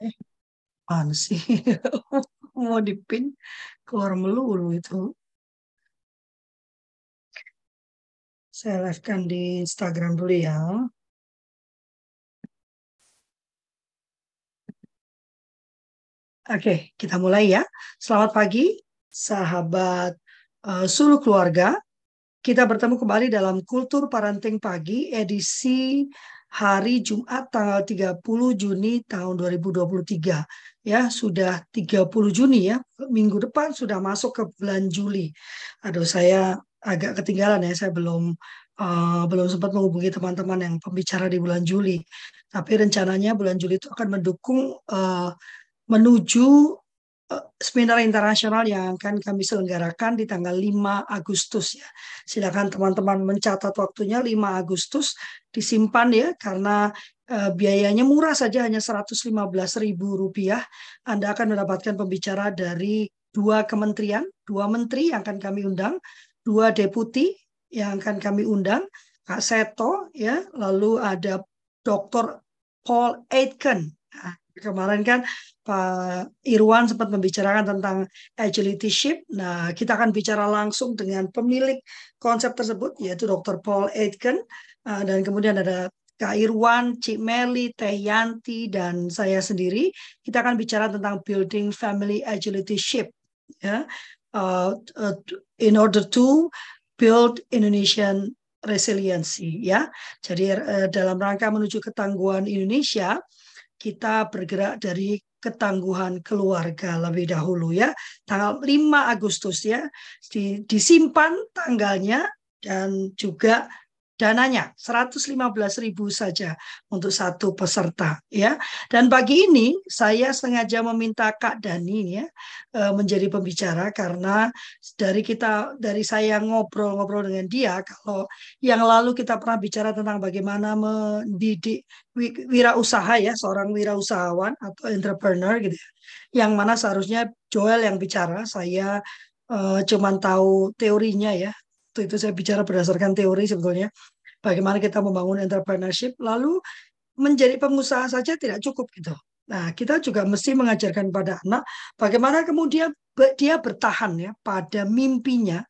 Eh, mana sih? Mau dipin keluar melulu itu. Saya live kan di Instagram dulu ya. Oke, kita mulai ya. Selamat pagi, sahabat uh, Sulu Keluarga. Kita bertemu kembali dalam Kultur Parenting Pagi edisi hari Jumat tanggal 30 Juni tahun 2023. Ya, sudah 30 Juni ya. Minggu depan sudah masuk ke bulan Juli. Aduh, saya agak ketinggalan ya. Saya belum uh, belum sempat menghubungi teman-teman yang pembicara di bulan Juli. Tapi rencananya bulan Juli itu akan mendukung uh, menuju seminar internasional yang akan kami selenggarakan di tanggal 5 Agustus ya. Silakan teman-teman mencatat waktunya 5 Agustus disimpan ya karena uh, biayanya murah saja hanya 115.000 rupiah. Anda akan mendapatkan pembicara dari dua kementerian, dua menteri yang akan kami undang, dua deputi yang akan kami undang, Kak Seto ya, lalu ada Dr. Paul Aitken. Nah, kemarin kan Pak Irwan sempat membicarakan tentang agility ship. Nah, kita akan bicara langsung dengan pemilik konsep tersebut, yaitu Dr. Paul Aitken. Uh, dan kemudian ada Kak Irwan, Cik Meli, Teh Yanti, dan saya sendiri. Kita akan bicara tentang building family agility ship. Ya, uh, uh, in order to build Indonesian resiliency. Ya, jadi uh, dalam rangka menuju ketangguhan Indonesia, kita bergerak dari ketangguhan keluarga lebih dahulu ya. Tanggal 5 Agustus ya. Disimpan tanggalnya dan juga dananya 115.000 saja untuk satu peserta ya. Dan pagi ini saya sengaja meminta Kak Dani ya eh, menjadi pembicara karena dari kita dari saya ngobrol-ngobrol dengan dia kalau yang lalu kita pernah bicara tentang bagaimana mendidik wirausaha ya seorang wirausahawan atau entrepreneur gitu ya. Yang mana seharusnya Joel yang bicara, saya uh, cuman tahu teorinya ya itu saya bicara berdasarkan teori sebetulnya bagaimana kita membangun entrepreneurship lalu menjadi pengusaha saja tidak cukup gitu. Nah, kita juga mesti mengajarkan pada anak bagaimana kemudian dia bertahan ya pada mimpinya,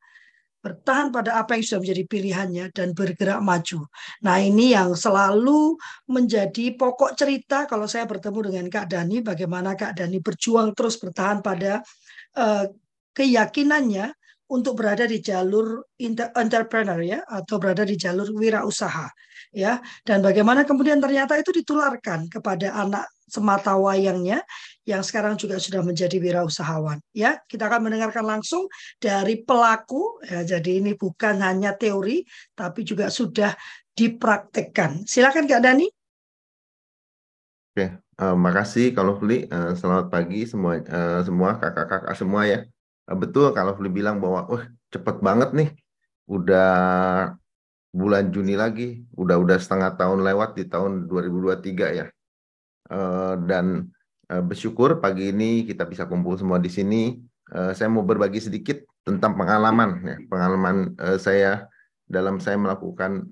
bertahan pada apa yang sudah menjadi pilihannya dan bergerak maju. Nah, ini yang selalu menjadi pokok cerita kalau saya bertemu dengan Kak Dani bagaimana Kak Dani berjuang terus bertahan pada uh, keyakinannya untuk berada di jalur entrepreneur ya atau berada di jalur wirausaha ya. Dan bagaimana kemudian ternyata itu ditularkan kepada anak semata wayangnya yang sekarang juga sudah menjadi wirausahawan ya. Kita akan mendengarkan langsung dari pelaku ya. Jadi ini bukan hanya teori tapi juga sudah dipraktekkan. Silakan Kak Dani Oke, uh, makasih kalau Fli. Uh, selamat pagi semua uh, semua kakak-kakak semua ya. Eh, betul kalau Fli bilang bahwa wah cepet banget nih udah bulan Juni lagi udah udah setengah tahun lewat di tahun 2023 ya uh, dan uh, bersyukur pagi ini kita bisa kumpul semua di sini uh, saya mau berbagi sedikit tentang pengalaman ya pengalaman saya dalam saya melakukan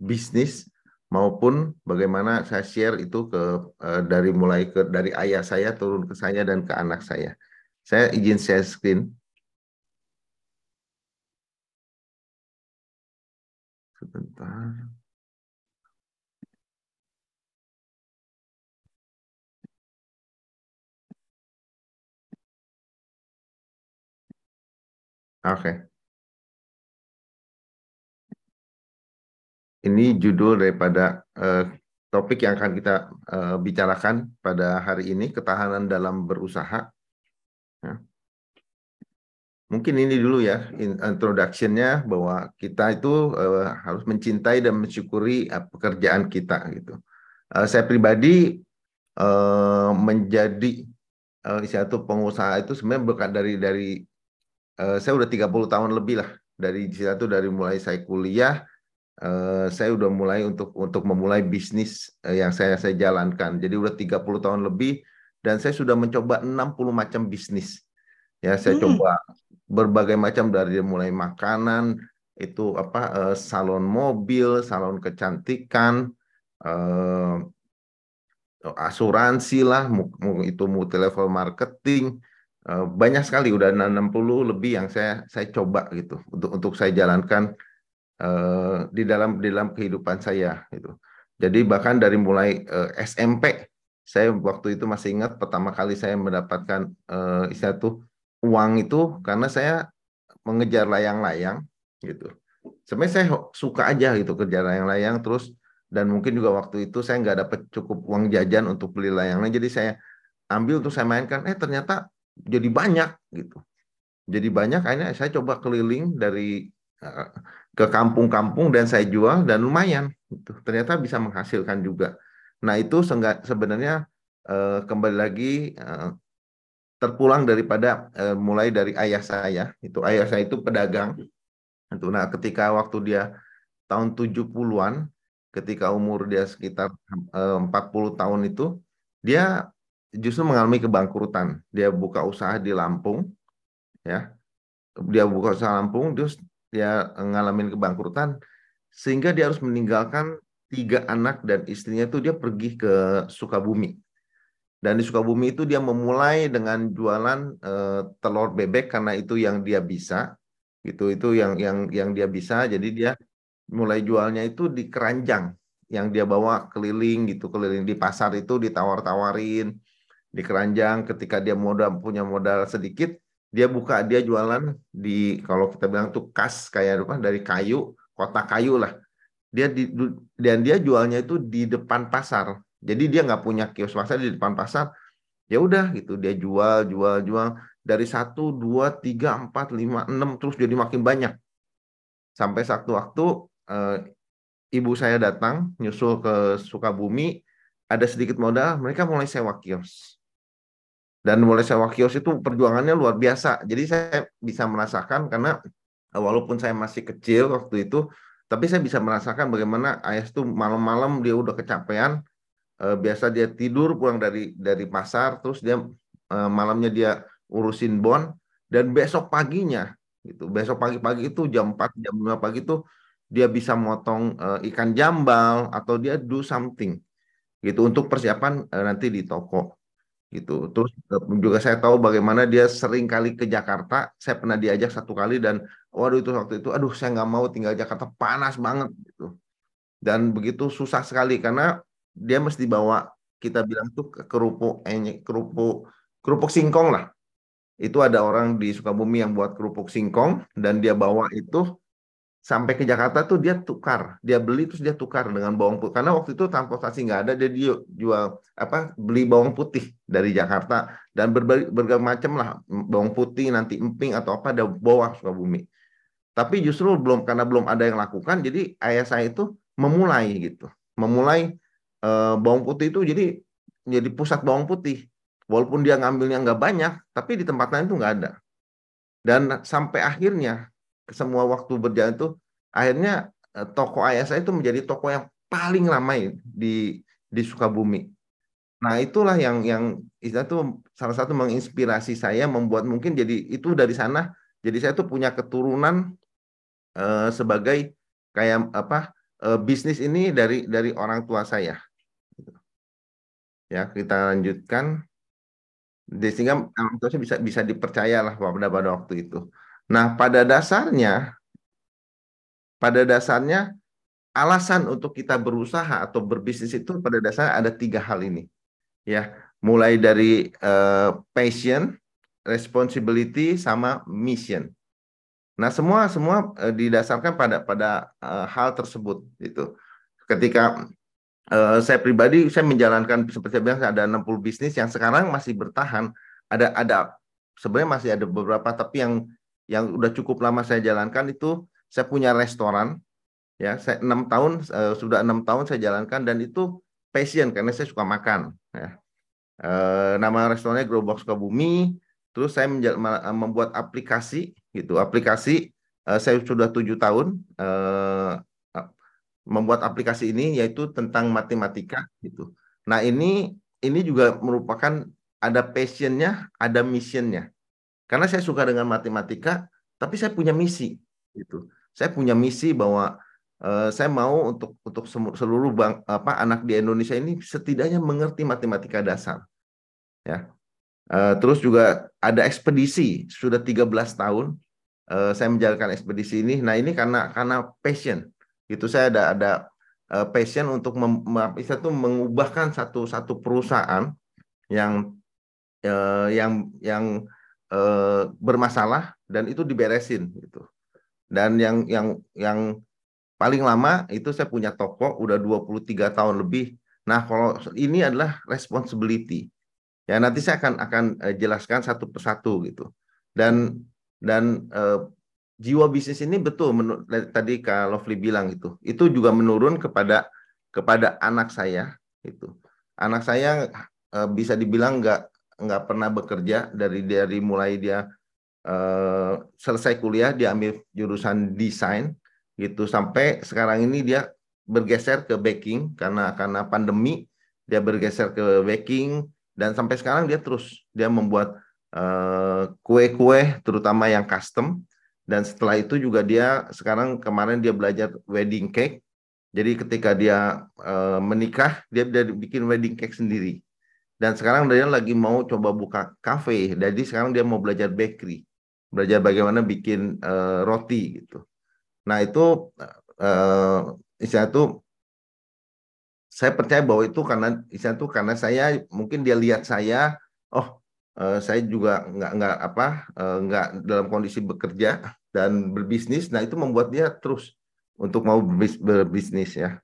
bisnis maupun bagaimana saya share itu ke dari mulai ke dari ayah saya turun ke saya dan ke anak saya. Saya izin share screen. Sebentar. Oke. Okay. Ini judul daripada uh, topik yang akan kita uh, bicarakan pada hari ini, ketahanan dalam berusaha. Mungkin ini dulu ya introduction-nya bahwa kita itu uh, harus mencintai dan mensyukuri uh, pekerjaan kita gitu. Uh, saya pribadi uh, menjadi uh, satu pengusaha itu sebenarnya bukan dari dari uh, saya udah 30 tahun lebih lah dari situ dari mulai saya kuliah uh, saya udah mulai untuk untuk memulai bisnis uh, yang saya saya jalankan. Jadi udah 30 tahun lebih dan saya sudah mencoba 60 macam bisnis. Ya, saya hmm. coba berbagai macam dari mulai makanan, itu apa uh, salon mobil, salon kecantikan, uh, asuransi lah, itu multi level marketing, eh, banyak sekali udah 60 lebih yang saya saya coba gitu untuk untuk saya jalankan uh, di dalam di dalam kehidupan saya gitu. Jadi bahkan dari mulai uh, SMP saya waktu itu masih ingat pertama kali saya mendapatkan uh, istilah tuh uang itu karena saya mengejar layang-layang gitu. Sebenarnya saya suka aja gitu kejar layang-layang terus dan mungkin juga waktu itu saya nggak dapat cukup uang jajan untuk beli layangnya jadi saya ambil untuk saya mainkan eh ternyata jadi banyak gitu jadi banyak akhirnya saya coba keliling dari uh, ke kampung-kampung dan saya jual dan lumayan gitu. ternyata bisa menghasilkan juga nah itu sebenarnya uh, kembali lagi uh, terpulang daripada uh, mulai dari ayah saya itu ayah saya itu pedagang itu nah ketika waktu dia tahun 70-an ketika umur dia sekitar 40 eh, tahun itu dia justru mengalami kebangkrutan. Dia buka usaha di Lampung ya. Dia buka usaha Lampung terus dia ngalamin kebangkrutan sehingga dia harus meninggalkan tiga anak dan istrinya itu dia pergi ke Sukabumi. Dan di Sukabumi itu dia memulai dengan jualan uh, telur bebek karena itu yang dia bisa. Gitu itu yang yang yang dia bisa. Jadi dia mulai jualnya itu di keranjang yang dia bawa keliling gitu keliling di pasar itu ditawar-tawarin di keranjang ketika dia modal punya modal sedikit dia buka dia jualan di kalau kita bilang tuh kas kayak apa dari kayu kotak kayu lah dia di, dan dia jualnya itu di depan pasar jadi dia nggak punya kios pasar di depan pasar ya udah gitu dia jual jual jual dari satu dua tiga empat lima enam terus jadi makin banyak sampai satu waktu uh, ibu saya datang nyusul ke Sukabumi, ada sedikit modal, mereka mulai sewa kios. Dan mulai sewa kios itu perjuangannya luar biasa. Jadi saya bisa merasakan karena walaupun saya masih kecil waktu itu, tapi saya bisa merasakan bagaimana ayah itu malam-malam dia udah kecapean, eh, biasa dia tidur pulang dari dari pasar, terus dia eh, malamnya dia urusin bon, dan besok paginya gitu, besok pagi-pagi itu jam 4 jam 5 pagi itu dia bisa motong uh, ikan jambal atau dia do something gitu untuk persiapan uh, nanti di toko gitu. Terus uh, juga saya tahu bagaimana dia sering kali ke Jakarta. Saya pernah diajak satu kali dan waduh itu waktu itu aduh saya nggak mau tinggal Jakarta panas banget gitu. Dan begitu susah sekali karena dia mesti bawa kita bilang tuh kerupuk eh, kerupuk kerupuk singkong lah. Itu ada orang di Sukabumi yang buat kerupuk singkong dan dia bawa itu sampai ke Jakarta tuh dia tukar, dia beli terus dia tukar dengan bawang putih. Karena waktu itu transportasi nggak ada, dia, jual apa beli bawang putih dari Jakarta dan berbagai, berbagai macam lah bawang putih nanti emping atau apa ada bawah Sukabumi. Tapi justru belum karena belum ada yang lakukan, jadi ayah saya itu memulai gitu, memulai eh, bawang putih itu jadi jadi pusat bawang putih. Walaupun dia ngambilnya nggak banyak, tapi di tempat lain itu nggak ada. Dan sampai akhirnya semua waktu berjalan itu akhirnya eh, toko ayah saya itu menjadi toko yang paling ramai di di Sukabumi. Nah itulah yang yang itu salah satu menginspirasi saya membuat mungkin jadi itu dari sana jadi saya tuh punya keturunan uh, sebagai kayak apa uh, bisnis ini dari dari orang tua saya. Ya kita lanjutkan. Sehingga saya bisa bisa dipercaya lah pada pada waktu itu. Nah, pada dasarnya pada dasarnya alasan untuk kita berusaha atau berbisnis itu pada dasarnya ada tiga hal ini. Ya, mulai dari uh, passion, responsibility sama mission. Nah, semua semua uh, didasarkan pada pada uh, hal tersebut itu. Ketika uh, saya pribadi saya menjalankan seperti saya bilang ada 60 bisnis yang sekarang masih bertahan, ada ada sebenarnya masih ada beberapa tapi yang yang udah cukup lama saya jalankan itu saya punya restoran ya. Saya enam tahun uh, sudah enam tahun saya jalankan dan itu passion karena saya suka makan ya. uh, nama restorannya Growbox Bumi terus saya membuat aplikasi gitu. Aplikasi saya sudah tujuh tahun membuat aplikasi ini yaitu tentang matematika gitu nah ini ini juga merupakan ada passionnya ada missionnya karena saya suka dengan matematika, tapi saya punya misi. Gitu. Saya punya misi bahwa uh, saya mau untuk untuk seluruh bang, apa anak di Indonesia ini setidaknya mengerti matematika dasar. Ya. Uh, terus juga ada ekspedisi sudah 13 tahun uh, saya menjalankan ekspedisi ini. Nah, ini karena karena passion. Itu saya ada ada uh, passion untuk bisa tuh mengubahkan satu satu perusahaan yang uh, yang yang uh, bermasalah dan itu diberesin gitu. Dan yang yang yang paling lama itu saya punya toko udah 23 tahun lebih. Nah, kalau ini adalah responsibility. Ya, nanti saya akan akan jelaskan satu persatu gitu. Dan dan uh, jiwa bisnis ini betul menur, tadi Kak Lovely bilang itu. Itu juga menurun kepada kepada anak saya itu. Anak saya uh, bisa dibilang nggak nggak pernah bekerja dari dari mulai dia uh, selesai kuliah dia ambil jurusan desain gitu sampai sekarang ini dia bergeser ke baking karena karena pandemi dia bergeser ke baking dan sampai sekarang dia terus dia membuat eh, kue-kue terutama yang custom dan setelah itu juga dia sekarang kemarin dia belajar wedding cake. Jadi ketika dia uh, menikah dia udah bikin wedding cake sendiri. Dan sekarang dia lagi mau coba buka cafe. Jadi sekarang dia mau belajar bakery. Belajar bagaimana bikin uh, roti gitu. Nah itu uh, istilah itu saya percaya bahwa itu karena istilah itu karena saya mungkin dia lihat saya, oh uh, saya juga nggak nggak apa uh, nggak dalam kondisi bekerja dan berbisnis. Nah itu membuat dia terus untuk mau berbisnis ya.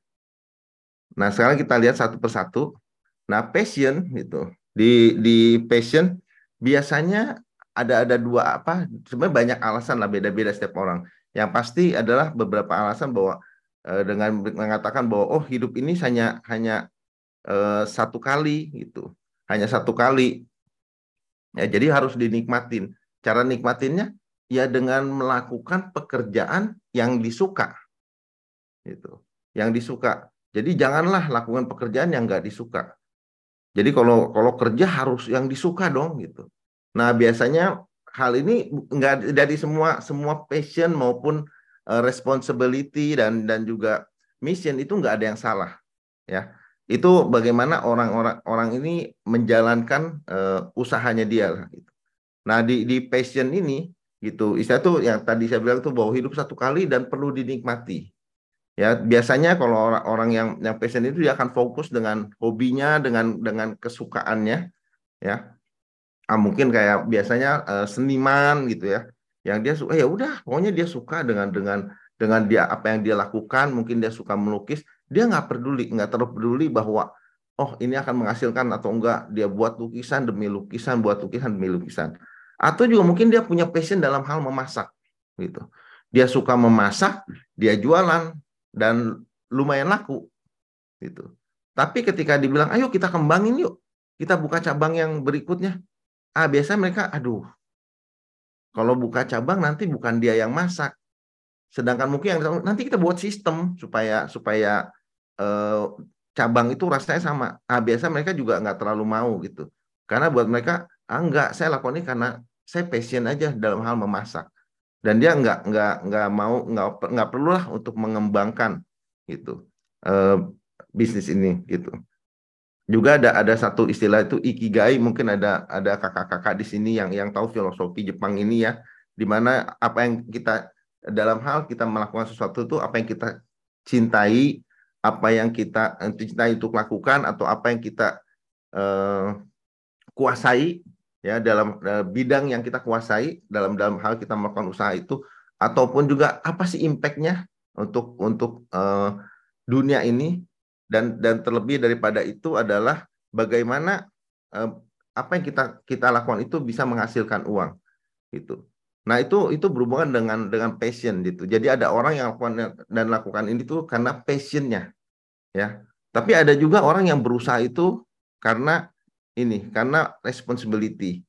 Nah sekarang kita lihat satu persatu. Nah passion itu di di passion biasanya ada ada dua apa sebenarnya banyak alasan lah beda-beda setiap orang yang pasti adalah beberapa alasan bahwa eh, dengan mengatakan bahwa oh hidup ini hanya hanya eh, satu kali gitu hanya satu kali ya jadi harus dinikmatin. Cara nikmatinnya ya dengan melakukan pekerjaan yang disuka. Itu yang disuka. Jadi janganlah lakukan pekerjaan yang nggak disuka. Jadi kalau kalau kerja harus yang disuka dong gitu. Nah, biasanya hal ini enggak dari semua semua passion maupun uh, responsibility dan dan juga mission itu enggak ada yang salah, ya. Itu bagaimana orang-orang orang ini menjalankan uh, usahanya dia gitu. Nah, di di passion ini gitu, istilah tuh yang tadi saya bilang tuh bahwa hidup satu kali dan perlu dinikmati. Ya, biasanya kalau orang orang yang yang passion itu dia akan fokus dengan hobinya, dengan dengan kesukaannya, ya ah, mungkin kayak biasanya uh, seniman gitu ya yang dia suka ya udah pokoknya dia suka dengan dengan dengan dia apa yang dia lakukan mungkin dia suka melukis dia nggak peduli nggak terlalu peduli bahwa oh ini akan menghasilkan atau enggak. Dia buat lukisan demi lukisan buat lukisan demi lukisan. Atau juga mungkin dia punya passion dalam hal memasak gitu. Dia suka memasak dia jualan dan lumayan laku gitu. Tapi ketika dibilang ayo kita kembangin yuk kita buka cabang yang berikutnya. Ah biasa mereka aduh kalau buka cabang nanti bukan dia yang masak sedangkan mungkin yang nanti kita buat sistem supaya supaya eh, cabang itu rasanya sama. Ah biasa mereka juga nggak terlalu mau gitu. Karena buat mereka ah enggak saya lakukan ini karena saya passion aja dalam hal memasak. Dan dia nggak nggak nggak mau nggak nggak perlu lah untuk mengembangkan gitu eh, bisnis ini gitu. Juga ada ada satu istilah itu ikigai mungkin ada ada kakak-kakak di sini yang yang tahu filosofi Jepang ini ya di mana apa yang kita dalam hal kita melakukan sesuatu itu apa yang kita cintai apa yang kita eh, cintai untuk lakukan atau apa yang kita eh, kuasai ya dalam eh, bidang yang kita kuasai dalam dalam hal kita melakukan usaha itu ataupun juga apa sih impactnya untuk untuk eh, dunia ini dan dan terlebih daripada itu adalah bagaimana eh, apa yang kita kita lakukan itu bisa menghasilkan uang gitu. Nah itu itu berhubungan dengan dengan passion gitu. Jadi ada orang yang lakukan dan lakukan ini tuh karena passionnya ya. Tapi ada juga orang yang berusaha itu karena ini karena responsibility.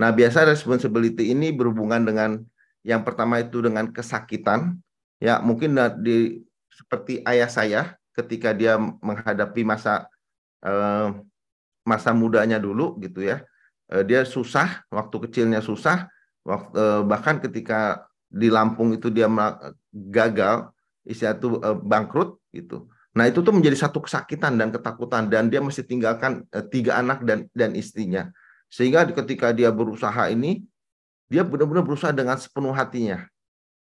Nah biasa responsibility ini berhubungan dengan yang pertama itu dengan kesakitan ya mungkin di seperti ayah saya ketika dia menghadapi masa eh, masa mudanya dulu gitu ya eh, dia susah waktu kecilnya susah waktu, eh, bahkan ketika di Lampung itu dia gagal istilah itu uh, bangkrut gitu. Nah itu tuh menjadi satu kesakitan dan ketakutan dan dia mesti tinggalkan uh, tiga anak dan dan istrinya. Sehingga ketika dia berusaha ini dia benar-benar berusaha dengan sepenuh hatinya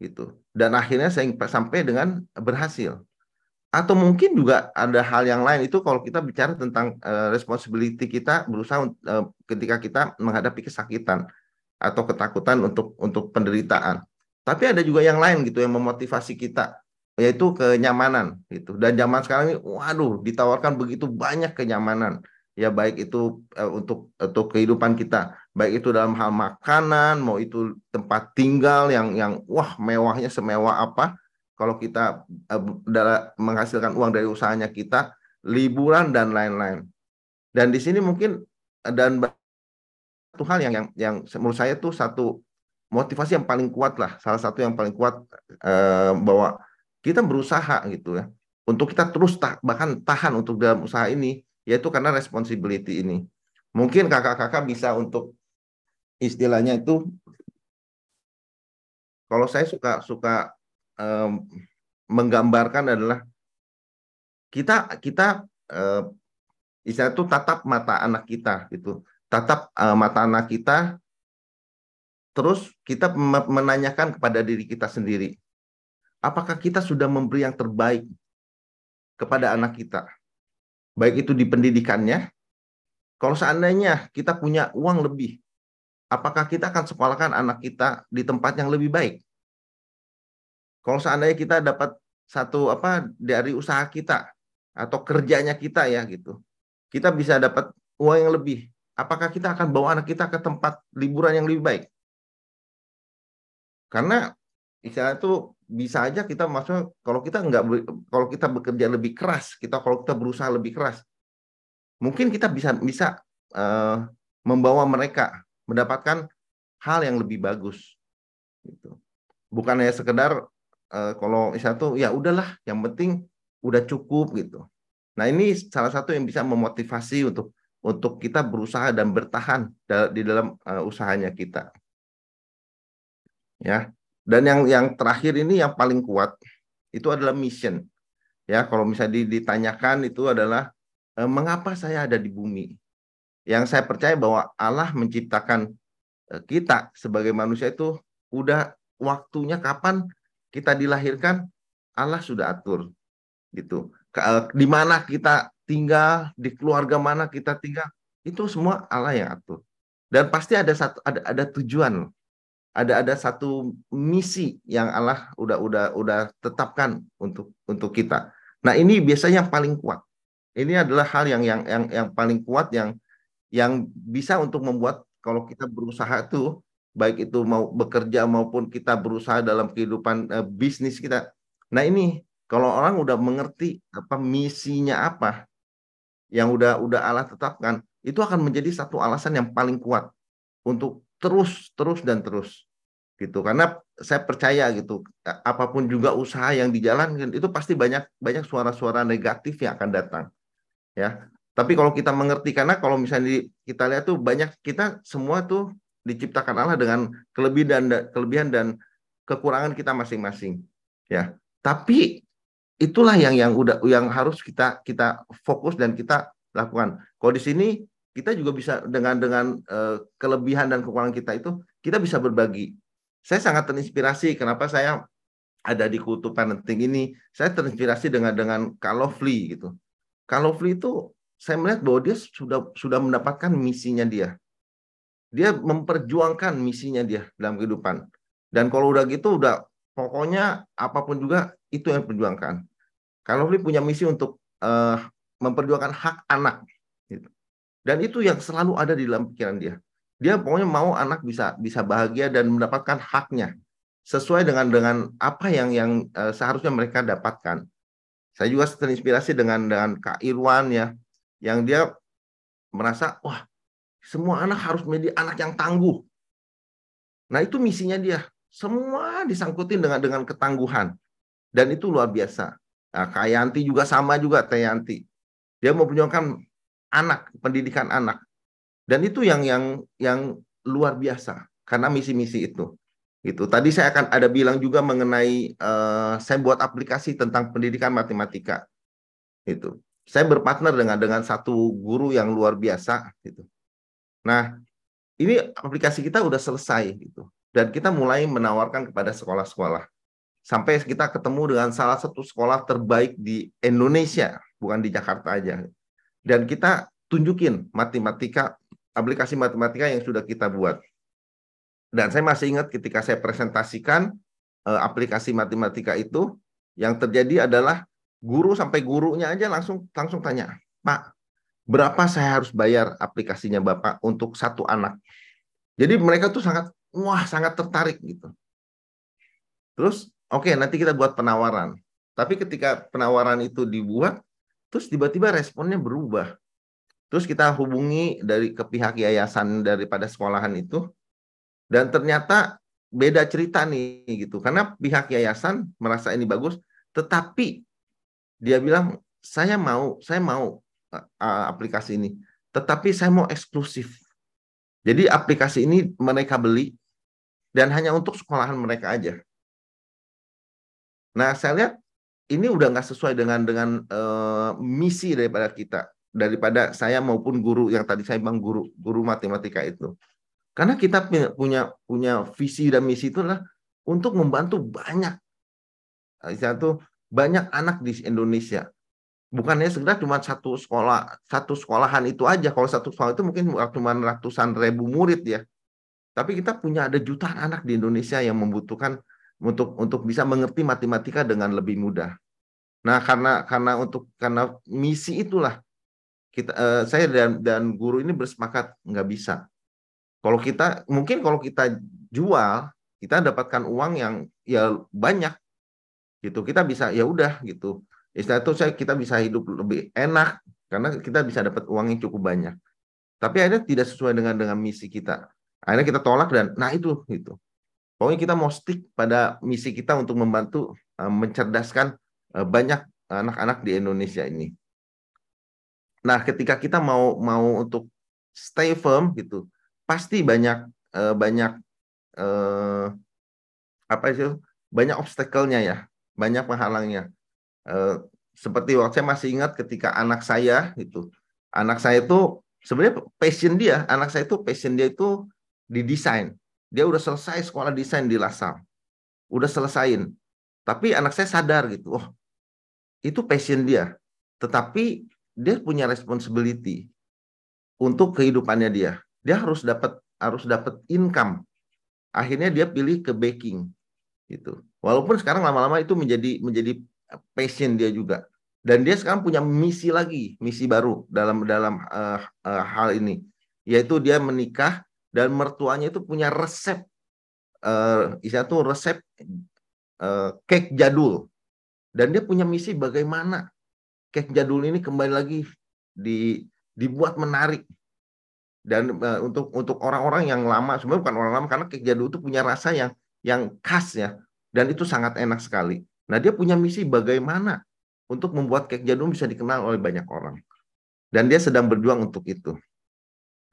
gitu. Dan akhirnya saya sampai dengan berhasil. Atau mungkin juga ada hal yang lain itu kalau kita bicara tentang uh, responsibility kita berusaha uh, ketika kita menghadapi kesakitan atau ketakutan untuk untuk penderitaan. Tapi ada juga yang lain gitu yang memotivasi kita yaitu kenyamanan gitu. Dan zaman sekarang ini waduh ditawarkan begitu banyak kenyamanan ya baik itu uh, untuk untuk kehidupan kita baik itu dalam hal makanan mau itu tempat tinggal yang yang wah mewahnya semewah apa kalau kita uh, menghasilkan uang dari usahanya kita, liburan dan lain-lain. Dan di sini mungkin dan satu hal yang yang yang menurut saya itu satu motivasi yang paling kuat lah, salah satu yang paling kuat uh, bahwa kita berusaha gitu ya. Untuk kita terus tak, bahkan tahan untuk dalam usaha ini yaitu karena responsibility ini. Mungkin kakak-kakak bisa untuk istilahnya itu kalau saya suka suka um, menggambarkan adalah kita kita uh, istilah itu tatap mata anak kita gitu tatap uh, mata anak kita terus kita menanyakan kepada diri kita sendiri apakah kita sudah memberi yang terbaik kepada anak kita baik itu di pendidikannya kalau seandainya kita punya uang lebih apakah kita akan sekolahkan anak kita di tempat yang lebih baik kalau seandainya kita dapat satu apa dari usaha kita atau kerjanya kita ya gitu, kita bisa dapat uang yang lebih. Apakah kita akan bawa anak kita ke tempat liburan yang lebih baik? Karena istilah itu bisa aja kita masuk kalau kita nggak kalau kita bekerja lebih keras, kita kalau kita berusaha lebih keras, mungkin kita bisa bisa uh, membawa mereka mendapatkan hal yang lebih bagus. Gitu. Bukan hanya sekedar uh, kalau misalnya tuh ya udahlah yang penting udah cukup gitu. Nah ini salah satu yang bisa memotivasi untuk untuk kita berusaha dan bertahan di dalam uh, usahanya kita. Ya. Dan yang yang terakhir ini yang paling kuat itu adalah mission. Ya, kalau misalnya ditanyakan itu adalah uh, mengapa saya ada di bumi. Yang saya percaya bahwa Allah menciptakan uh, kita sebagai manusia itu udah waktunya kapan kita dilahirkan Allah sudah atur gitu eh, di mana kita tinggal di keluarga mana kita tinggal itu semua Allah yang atur. Dan pasti ada satu ada ada tujuan ada ada satu misi yang Allah udah udah udah tetapkan untuk untuk kita. Nah ini biasanya yang paling kuat. Ini adalah hal yang yang yang yang paling kuat yang yang bisa untuk membuat kalau kita berusaha itu baik itu mau bekerja maupun kita berusaha dalam kehidupan uh, bisnis kita. Nah ini kalau orang udah mengerti apa misinya apa yang udah udah Allah tetapkan, itu akan menjadi satu alasan yang paling kuat untuk terus terus dan terus gitu. Karena saya percaya gitu, apa pun juga usaha yang dijalankan itu pasti banyak banyak suara-suara negatif yang akan datang. Ya. Tapi kalau kita mengerti karena kalau misalnya kita lihat tuh banyak kita semua tuh diciptakan Allah dengan kelebihan dan kelebihan dan kekurangan kita masing-masing ya tapi itulah yang yang udah yang harus kita kita fokus dan kita lakukan. Kalau di sini kita juga bisa dengan dengan uh, kelebihan dan kekurangan kita itu kita bisa berbagi. Saya sangat terinspirasi kenapa saya ada di kultur parenting ini. Saya terinspirasi dengan dengan Kalofli gitu. Kalofli itu saya melihat bahwa dia sudah sudah mendapatkan misinya dia. Dia memperjuangkan misinya dia dalam kehidupan. Dan kalau udah gitu udah pokoknya apa pun juga itu yang perjuangkan. Kalau Fli punya misi untuk uh, memperjuangkan hak anak. Gitu. Dan itu yang selalu ada di dalam pikiran dia. Dia pokoknya mau anak bisa bisa bahagia dan mendapatkan haknya sesuai dengan dengan apa yang yang uh, seharusnya mereka dapatkan. Saya juga terinspirasi dengan dengan Kak Irwan ya, yang dia merasa wah semua anak harus menjadi anak yang tangguh. Nah, itu misinya dia. Semua disangkutin dengan dengan ketangguhan. Dan itu luar biasa. Nah, Kayanti juga sama juga Tayanti. Dia memperjuangkan anak, pendidikan anak. Dan itu yang yang yang luar biasa karena misi-misi itu. Gitu. Tadi saya akan ada bilang juga mengenai uh, saya buat aplikasi tentang pendidikan matematika. Itu. Saya berpartner dengan dengan satu guru yang luar biasa gitu. Nah, ini aplikasi kita udah selesai gitu. Dan kita mulai menawarkan kepada sekolah-sekolah. Sampai kita ketemu dengan salah satu sekolah terbaik di Indonesia, bukan di Jakarta aja. Dan kita tunjukin matematika, aplikasi matematika yang sudah kita buat dan saya masih ingat ketika saya presentasikan uh, aplikasi matematika itu, yang terjadi adalah guru sampai gurunya aja langsung langsung tanya, Pak, berapa saya harus bayar aplikasinya Bapak untuk satu anak? Jadi mereka tuh sangat wah sangat tertarik gitu. Terus oke okay, nanti kita buat penawaran. Tapi ketika penawaran itu dibuat, terus tiba-tiba responnya berubah. Terus kita hubungi dari ke pihak yayasan daripada sekolahan itu, dan ternyata beda cerita nih gitu. Karena pihak yayasan merasa ini bagus, tetapi dia bilang saya mau, saya mau aplikasi ini, tetapi saya mau eksklusif. Jadi aplikasi ini mereka beli dan hanya untuk sekolahan mereka aja. Nah, saya lihat ini udah nggak sesuai dengan dengan uh, misi daripada kita, daripada saya maupun guru yang tadi saya bilang guru guru matematika itu. Karena kita punya punya visi dan misi itu adalah untuk membantu banyak satu banyak anak di Indonesia. Bukannya sekedar cuma satu sekolah, satu sekolahan itu aja. Kalau satu sekolah itu mungkin cuma ratusan ribu murid ya. Tapi kita punya ada jutaan anak di Indonesia yang membutuhkan untuk untuk bisa mengerti matematika dengan lebih mudah. Nah, karena karena untuk karena misi itulah kita eh, saya dan dan guru ini bersepakat nggak bisa kalau kita mungkin kalau kita jual, kita dapatkan uang yang ya banyak gitu. Kita bisa ya udah gitu. Istilah itu saya kita bisa hidup lebih enak karena kita bisa dapat uang yang cukup banyak. Tapi akhirnya tidak sesuai dengan dengan misi kita. Akhirnya kita tolak dan nah itu gitu. Pokoknya kita mau stick pada misi kita untuk membantu uh, mencerdaskan uh, banyak anak-anak di Indonesia ini. Nah, ketika kita mau mau untuk stay firm gitu, pasti banyak uh, banyak uh, apa itu banyak obstacle-nya ya, banyak penghalangnya. Uh, seperti waktu saya masih ingat ketika anak saya itu, anak saya itu sebenarnya passion dia, anak saya itu passion dia itu di desain. Dia udah selesai sekolah desain di Lasal, udah selesaiin. Tapi anak saya sadar gitu, oh itu passion dia. Tetapi dia punya responsibility untuk kehidupannya dia dia harus dapat harus dapat income. Akhirnya dia pilih ke baking gitu. Walaupun sekarang lama-lama itu menjadi menjadi passion dia juga. Dan dia sekarang punya misi lagi, misi baru dalam dalam uh, uh, hal ini, yaitu dia menikah dan mertuanya itu punya resep, uh, istilah tuh resep uh, cake jadul. Dan dia punya misi bagaimana cake jadul ini kembali lagi di dibuat menarik dan uh, untuk untuk orang-orang yang lama sebenarnya bukan orang lama karena kek jadul itu punya rasa yang yang khas ya dan itu sangat enak sekali. Nah dia punya misi bagaimana untuk membuat kek jadul bisa dikenal oleh banyak orang dan dia sedang berjuang untuk itu.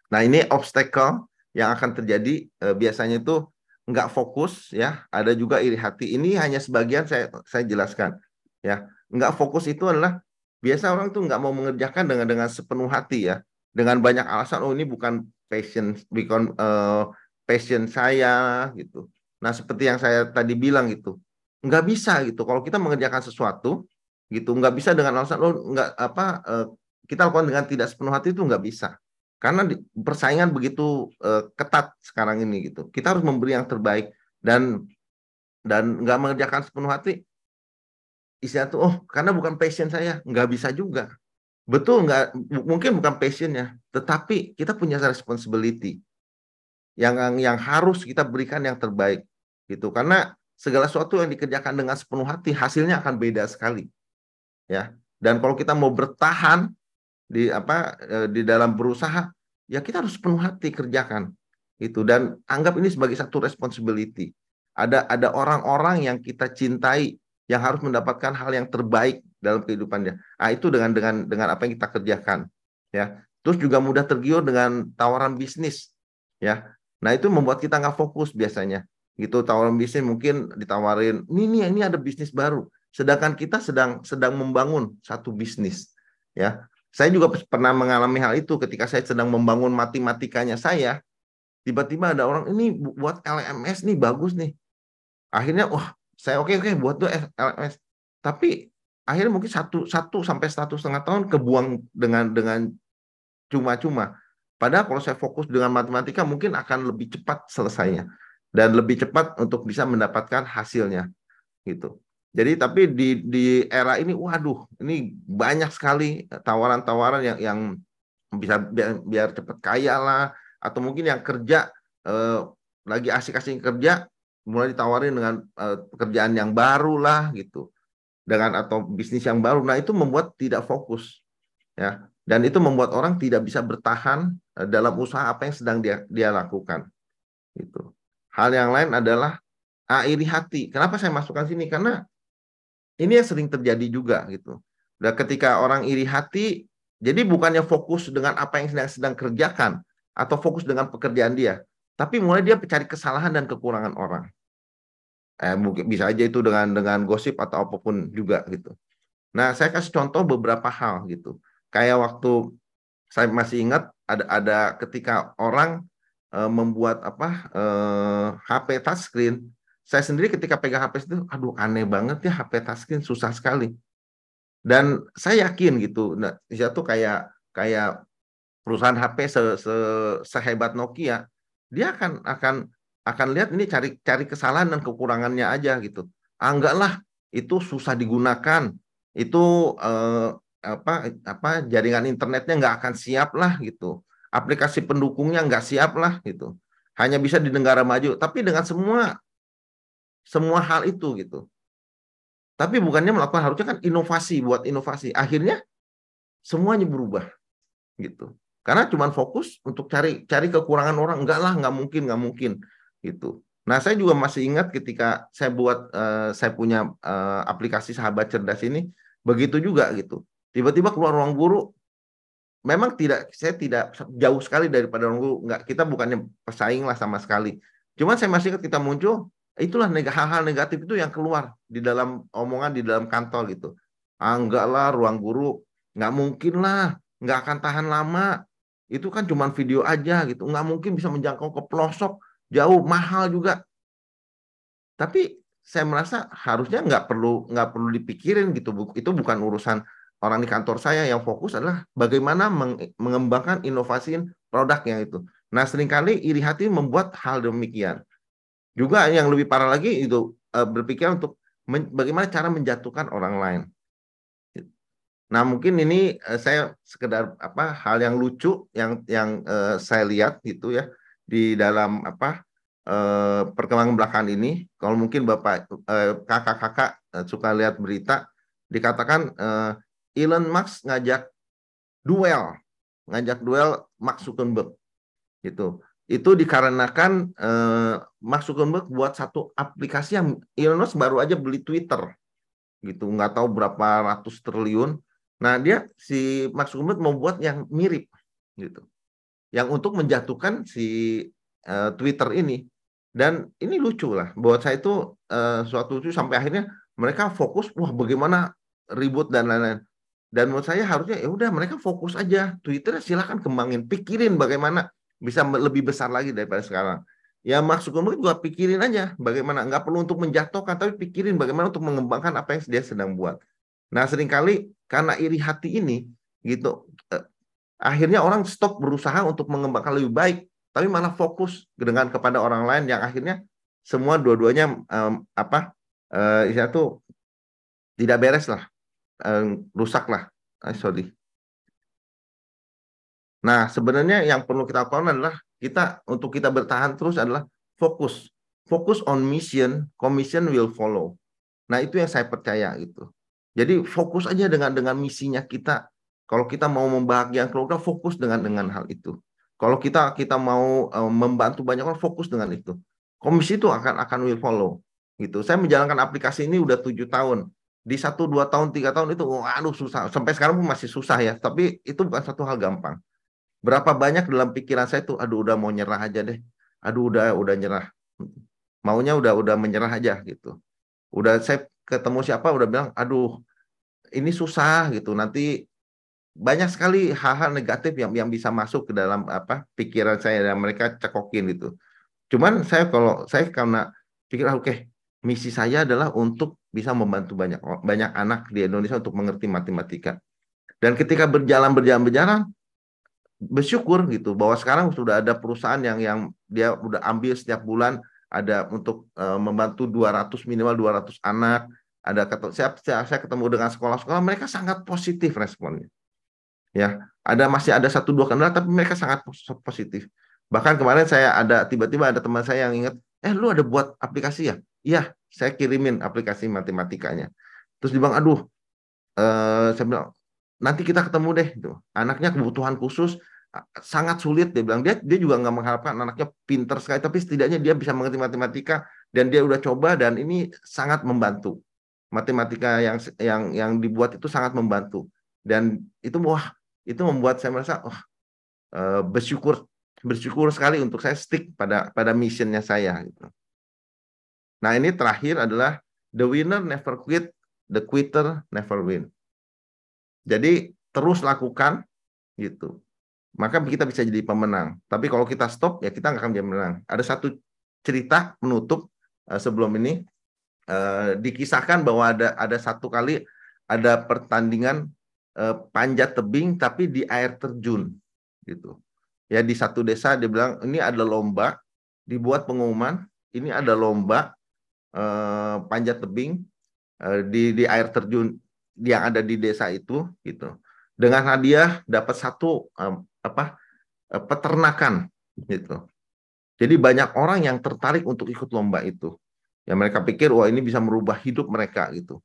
Nah ini obstacle yang akan terjadi uh, biasanya itu nggak fokus ya. Ada juga iri hati. Ini hanya sebagian saya saya jelaskan ya. Nggak fokus itu adalah biasa orang tuh nggak mau mengerjakan dengan dengan sepenuh hati ya. Dengan banyak alasan oh ini bukan passion bukan uh, passion saya gitu. Nah seperti yang saya tadi bilang gitu. Nggak bisa gitu. Kalau kita mengerjakan sesuatu gitu nggak bisa dengan alasan oh nggak apa uh, kita lakukan dengan tidak sepenuh hati itu nggak bisa karena di, persaingan begitu uh, ketat sekarang ini gitu. Kita harus memberi yang terbaik dan dan nggak mengerjakan sepenuh hati. Istilah tuh oh karena bukan passion saya. Nggak bisa juga. Betul nggak? Mungkin bukan passionnya, tetapi kita punya responsibility. Yang yang harus kita berikan yang terbaik gitu. Karena segala sesuatu yang dikerjakan dengan sepenuh hati hasilnya akan beda sekali, ya. Dan kalau kita mau bertahan di apa e, di dalam berusaha, ya kita harus sepenuh hati kerjakan itu dan anggap ini sebagai satu responsibility. Ada ada orang-orang yang kita cintai yang harus mendapatkan hal yang terbaik dalam kehidupannya. Ah itu dengan dengan dengan apa yang kita kerjakan, ya. Terus juga mudah tergiur dengan tawaran bisnis, ya. Nah itu membuat kita nggak fokus biasanya, gitu tawaran bisnis mungkin ditawarin ini nih ini ada bisnis baru sedangkan kita sedang sedang membangun satu bisnis ya saya juga pernah mengalami hal itu ketika saya sedang membangun matematikanya saya. Tiba-tiba ada orang ini buat LMS nih bagus nih. Akhirnya wah saya oke oke buat tuh LMS tapi akhirnya mungkin satu satu sampai satu setengah tahun kebuang dengan dengan cuma-cuma. Padahal kalau saya fokus dengan matematika mungkin akan lebih cepat selesainya dan lebih cepat untuk bisa mendapatkan hasilnya gitu. Jadi tapi di di era ini waduh ini banyak sekali tawaran-tawaran yang yang bisa biar, biar cepat kaya lah atau mungkin yang kerja eh, lagi asik-asik kerja mulai ditawarin dengan eh, pekerjaan yang baru lah gitu dengan atau bisnis yang baru nah itu membuat tidak fokus ya dan itu membuat orang tidak bisa bertahan eh, dalam usaha apa yang sedang dia dia lakukan gitu Hal yang lain adalah ah, iri hati. Kenapa saya masukkan sini? Karena ini yang sering terjadi juga gitu. Dan ketika orang iri hati, jadi bukannya fokus dengan apa yang sedang sedang kerjakan atau fokus dengan pekerjaan dia, tapi mulai dia mencari kesalahan dan kekurangan orang. Eh, mungkin bisa aja itu dengan dengan gosip atau apa pun juga gitu. Nah, saya kasih contoh beberapa hal gitu. Kayak waktu saya masih ingat ada ada ketika orang uh, membuat apa uh, eh, HP touchscreen. Saya sendiri ketika pegang HP itu, aduh aneh banget ya HP touchscreen susah sekali. Dan saya yakin gitu, nah, itu kayak kayak perusahaan HP se, se, sehebat Nokia, dia akan akan akan lihat ini cari cari kesalahan dan kekurangannya aja gitu. Ah, enggak lah, itu susah digunakan, itu eh, apa apa jaringan internetnya nggak akan siap lah gitu aplikasi pendukungnya nggak siap lah gitu. Hanya bisa di negara maju, tapi dengan semua semua hal itu gitu. Tapi bukannya melakukan harusnya kan inovasi buat inovasi. Akhirnya semuanya berubah gitu. Karena cuma fokus untuk cari cari kekurangan orang, enggak lah, nggak mungkin, nggak mungkin gitu. Nah, saya juga masih ingat ketika saya buat uh, saya punya uh, aplikasi sahabat cerdas ini begitu juga gitu. Tiba-tiba keluar ruang guru, memang tidak saya tidak jauh sekali daripada orang guru nggak kita bukannya pesaing lah sama sekali cuman saya masih ingat kita muncul itulah hal-hal negatif itu yang keluar di dalam omongan di dalam kantor gitu. Ah enggak lah ruang guru nggak mungkin lah nggak akan tahan lama. Itu kan cuma video aja gitu. Nggak mungkin bisa menjangkau ke pelosok. Jauh mahal juga. Tapi saya merasa harusnya nggak perlu nggak perlu dipikirin gitu. Itu bukan urusan orang di kantor saya. Yang fokus adalah bagaimana mengembangkan inovasi produk yang itu. Nah, sering kali iri hati membuat hal demikian. Juga yang lebih parah lagi itu uh, berpikir untuk bagaimana cara menjatuhkan orang lain. Nah, mungkin ini uh, saya sekedar apa hal yang lucu yang yang uh, saya lihat gitu ya di dalam apa uh, perkembangan belakangan ini. Kalau mungkin Bapak kakak-kakak suka lihat berita dikatakan Elon Musk ngajak duel, ngajak duel Mark Zuckerberg. Gitu. Itu dikarenakan eh, Mark Zuckerberg buat satu aplikasi yang Elon Musk baru aja beli Twitter. Gitu, nggak tahu berapa ratus triliun. Nah, dia si Mark Zuckerberg mau buat yang mirip gitu. Yang untuk menjatuhkan si eh, Twitter ini. Dan ini lucu lah. Buat saya itu eh, suatu lucu sampai akhirnya mereka fokus wah bagaimana ribut dan lain-lain. Dan menurut saya harusnya ya udah mereka fokus aja Twitter silahkan kembangin, pikirin bagaimana bisa lebih besar lagi daripada sekarang. Ya maksud gue juga pikirin aja bagaimana nggak perlu untuk menjatuhkan tapi pikirin bagaimana untuk mengembangkan apa yang dia sedang buat. Nah sering kali karena iri hati ini gitu eh, akhirnya orang stop berusaha untuk mengembangkan lebih baik tapi malah fokus dengan kepada orang lain yang akhirnya semua dua-duanya um, apa uh, itu tidak beres lah uh, rusak lah. Eh, sorry. Nah, sebenarnya yang perlu kita lakukan adalah kita untuk kita bertahan terus adalah fokus. Fokus on mission, commission will follow. Nah, itu yang saya percaya gitu. Jadi fokus aja dengan dengan misinya kita. Kalau kita mau membahagiakan keluarga, fokus dengan dengan hal itu. Kalau kita kita mau um, membantu banyak orang, fokus dengan itu. Komisi itu akan akan will follow. Gitu. Saya menjalankan aplikasi ini udah tujuh tahun di satu dua tahun tiga tahun itu aduh susah sampai sekarang pun masih susah ya tapi itu bukan satu hal gampang berapa banyak dalam pikiran saya tuh aduh udah mau nyerah aja deh. Aduh udah udah nyerah. Maunya udah udah menyerah aja gitu. Udah saya ketemu siapa udah bilang aduh ini susah gitu. Nanti banyak sekali hal-hal negatif yang yang bisa masuk ke dalam apa pikiran saya dan mereka cekokin gitu. Cuman saya kalau saya karena pikir ah, oke okay, misi saya adalah untuk bisa membantu banyak banyak anak di Indonesia untuk mengerti matematika. Dan ketika berjalan berjalan berjalan bersyukur gitu bahwa sekarang sudah ada perusahaan yang yang dia udah ambil setiap bulan. Ada untuk uh, membantu 200 minimal 200 anak. Ada saya, saya saya ketemu dengan sekolah-sekolah mereka sangat positif responnya. Ya ada masih ada satu dua kendala tapi mereka sangat positif. Bahkan kemarin saya ada tiba-tiba ada teman saya yang ingat eh lu ada buat aplikasi ya? Iya saya kirimin aplikasi matematikanya. Terus dia bilang aduh eh, saya bilang nanti kita ketemu deh itu anaknya kebutuhan khusus sangat sulit dia bilang dia dia juga nggak mengharapkan anaknya pinter sekali tapi setidaknya dia bisa mengerti matematika dan dia udah coba dan ini sangat membantu matematika yang yang yang dibuat itu sangat membantu dan itu wah itu membuat saya merasa wah eh, bersyukur bersyukur sekali untuk saya stick pada pada missionnya saya gitu. Nah ini terakhir adalah the winner never quit, the quitter never win. Jadi terus lakukan gitu. Maka kita bisa jadi pemenang. Tapi kalau kita stop ya kita nggak akan jadi pemenang. Ada satu cerita menutup uh, sebelum ini uh, dikisahkan bahwa ada ada satu kali ada pertandingan uh, panjat tebing tapi di air terjun gitu. Ya di satu desa dia bilang ini ada lomba dibuat pengumuman ini ada lomba uh, panjat tebing uh, di di air terjun yang ada di desa itu gitu. Dengan hadiah dapat satu um, apa uh, peternakan gitu. Jadi banyak orang yang tertarik untuk ikut lomba itu. Ya mereka pikir wah ini bisa merubah hidup mereka gitu.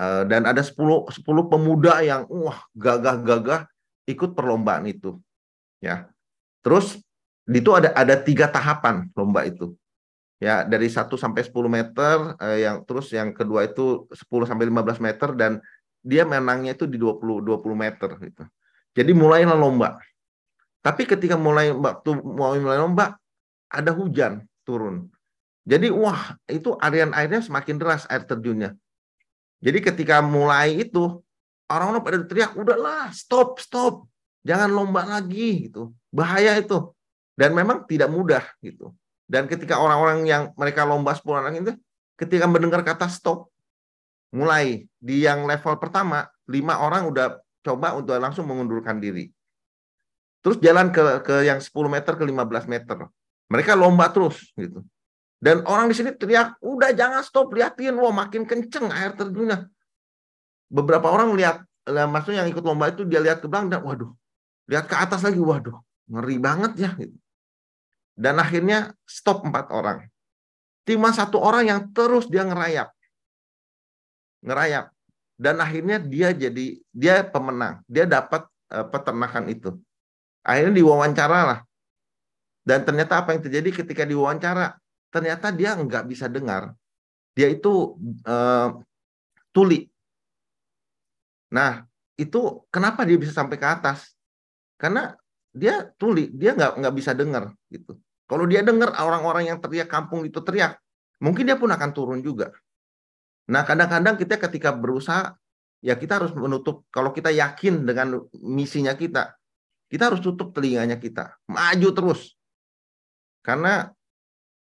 Uh, dan ada 10 10 pemuda yang wah gagah-gagah ikut perlombaan itu ya. Terus itu ada ada tiga tahapan lomba itu ya dari 1 sampai 10 meter eh, yang terus yang kedua itu 10 sampai 15 meter dan dia menangnya itu di 20 20 meter gitu. Jadi mulailah lomba. Tapi ketika mulai waktu mau mulai lomba ada hujan turun. Jadi wah itu arian airnya semakin deras air terjunnya. Jadi ketika mulai itu orang-orang pada teriak udahlah stop stop jangan lomba lagi gitu bahaya itu dan memang tidak mudah gitu dan ketika orang-orang yang mereka lomba 10 orang itu, ketika mendengar kata stop, mulai di yang level pertama, lima orang udah coba untuk langsung mengundurkan diri. Terus jalan ke ke yang 10 meter ke 15 meter. Mereka lomba terus gitu. Dan orang di sini teriak, udah jangan stop, liatin, wah makin kenceng air terjunnya. Beberapa orang lihat, maksudnya yang ikut lomba itu dia lihat ke belakang dan waduh, lihat ke atas lagi, waduh, ngeri banget ya. Gitu. Dan akhirnya stop empat orang. Cuma satu orang yang terus dia ngerayap. Ngerayap. Dan akhirnya dia jadi, dia pemenang. Dia dapat uh, peternakan itu. Akhirnya diwawancara lah. Dan ternyata apa yang terjadi ketika diwawancara? Ternyata dia nggak bisa dengar. Dia itu uh, tuli. Nah, itu kenapa dia bisa sampai ke atas? Karena dia tuli, dia nggak nggak bisa dengar gitu. Kalau dia dengar orang-orang yang teriak kampung itu teriak, mungkin dia pun akan turun juga. Nah, kadang-kadang kita ketika berusaha, ya kita harus menutup. Kalau kita yakin dengan misinya kita, kita harus tutup telinganya kita, maju terus. Karena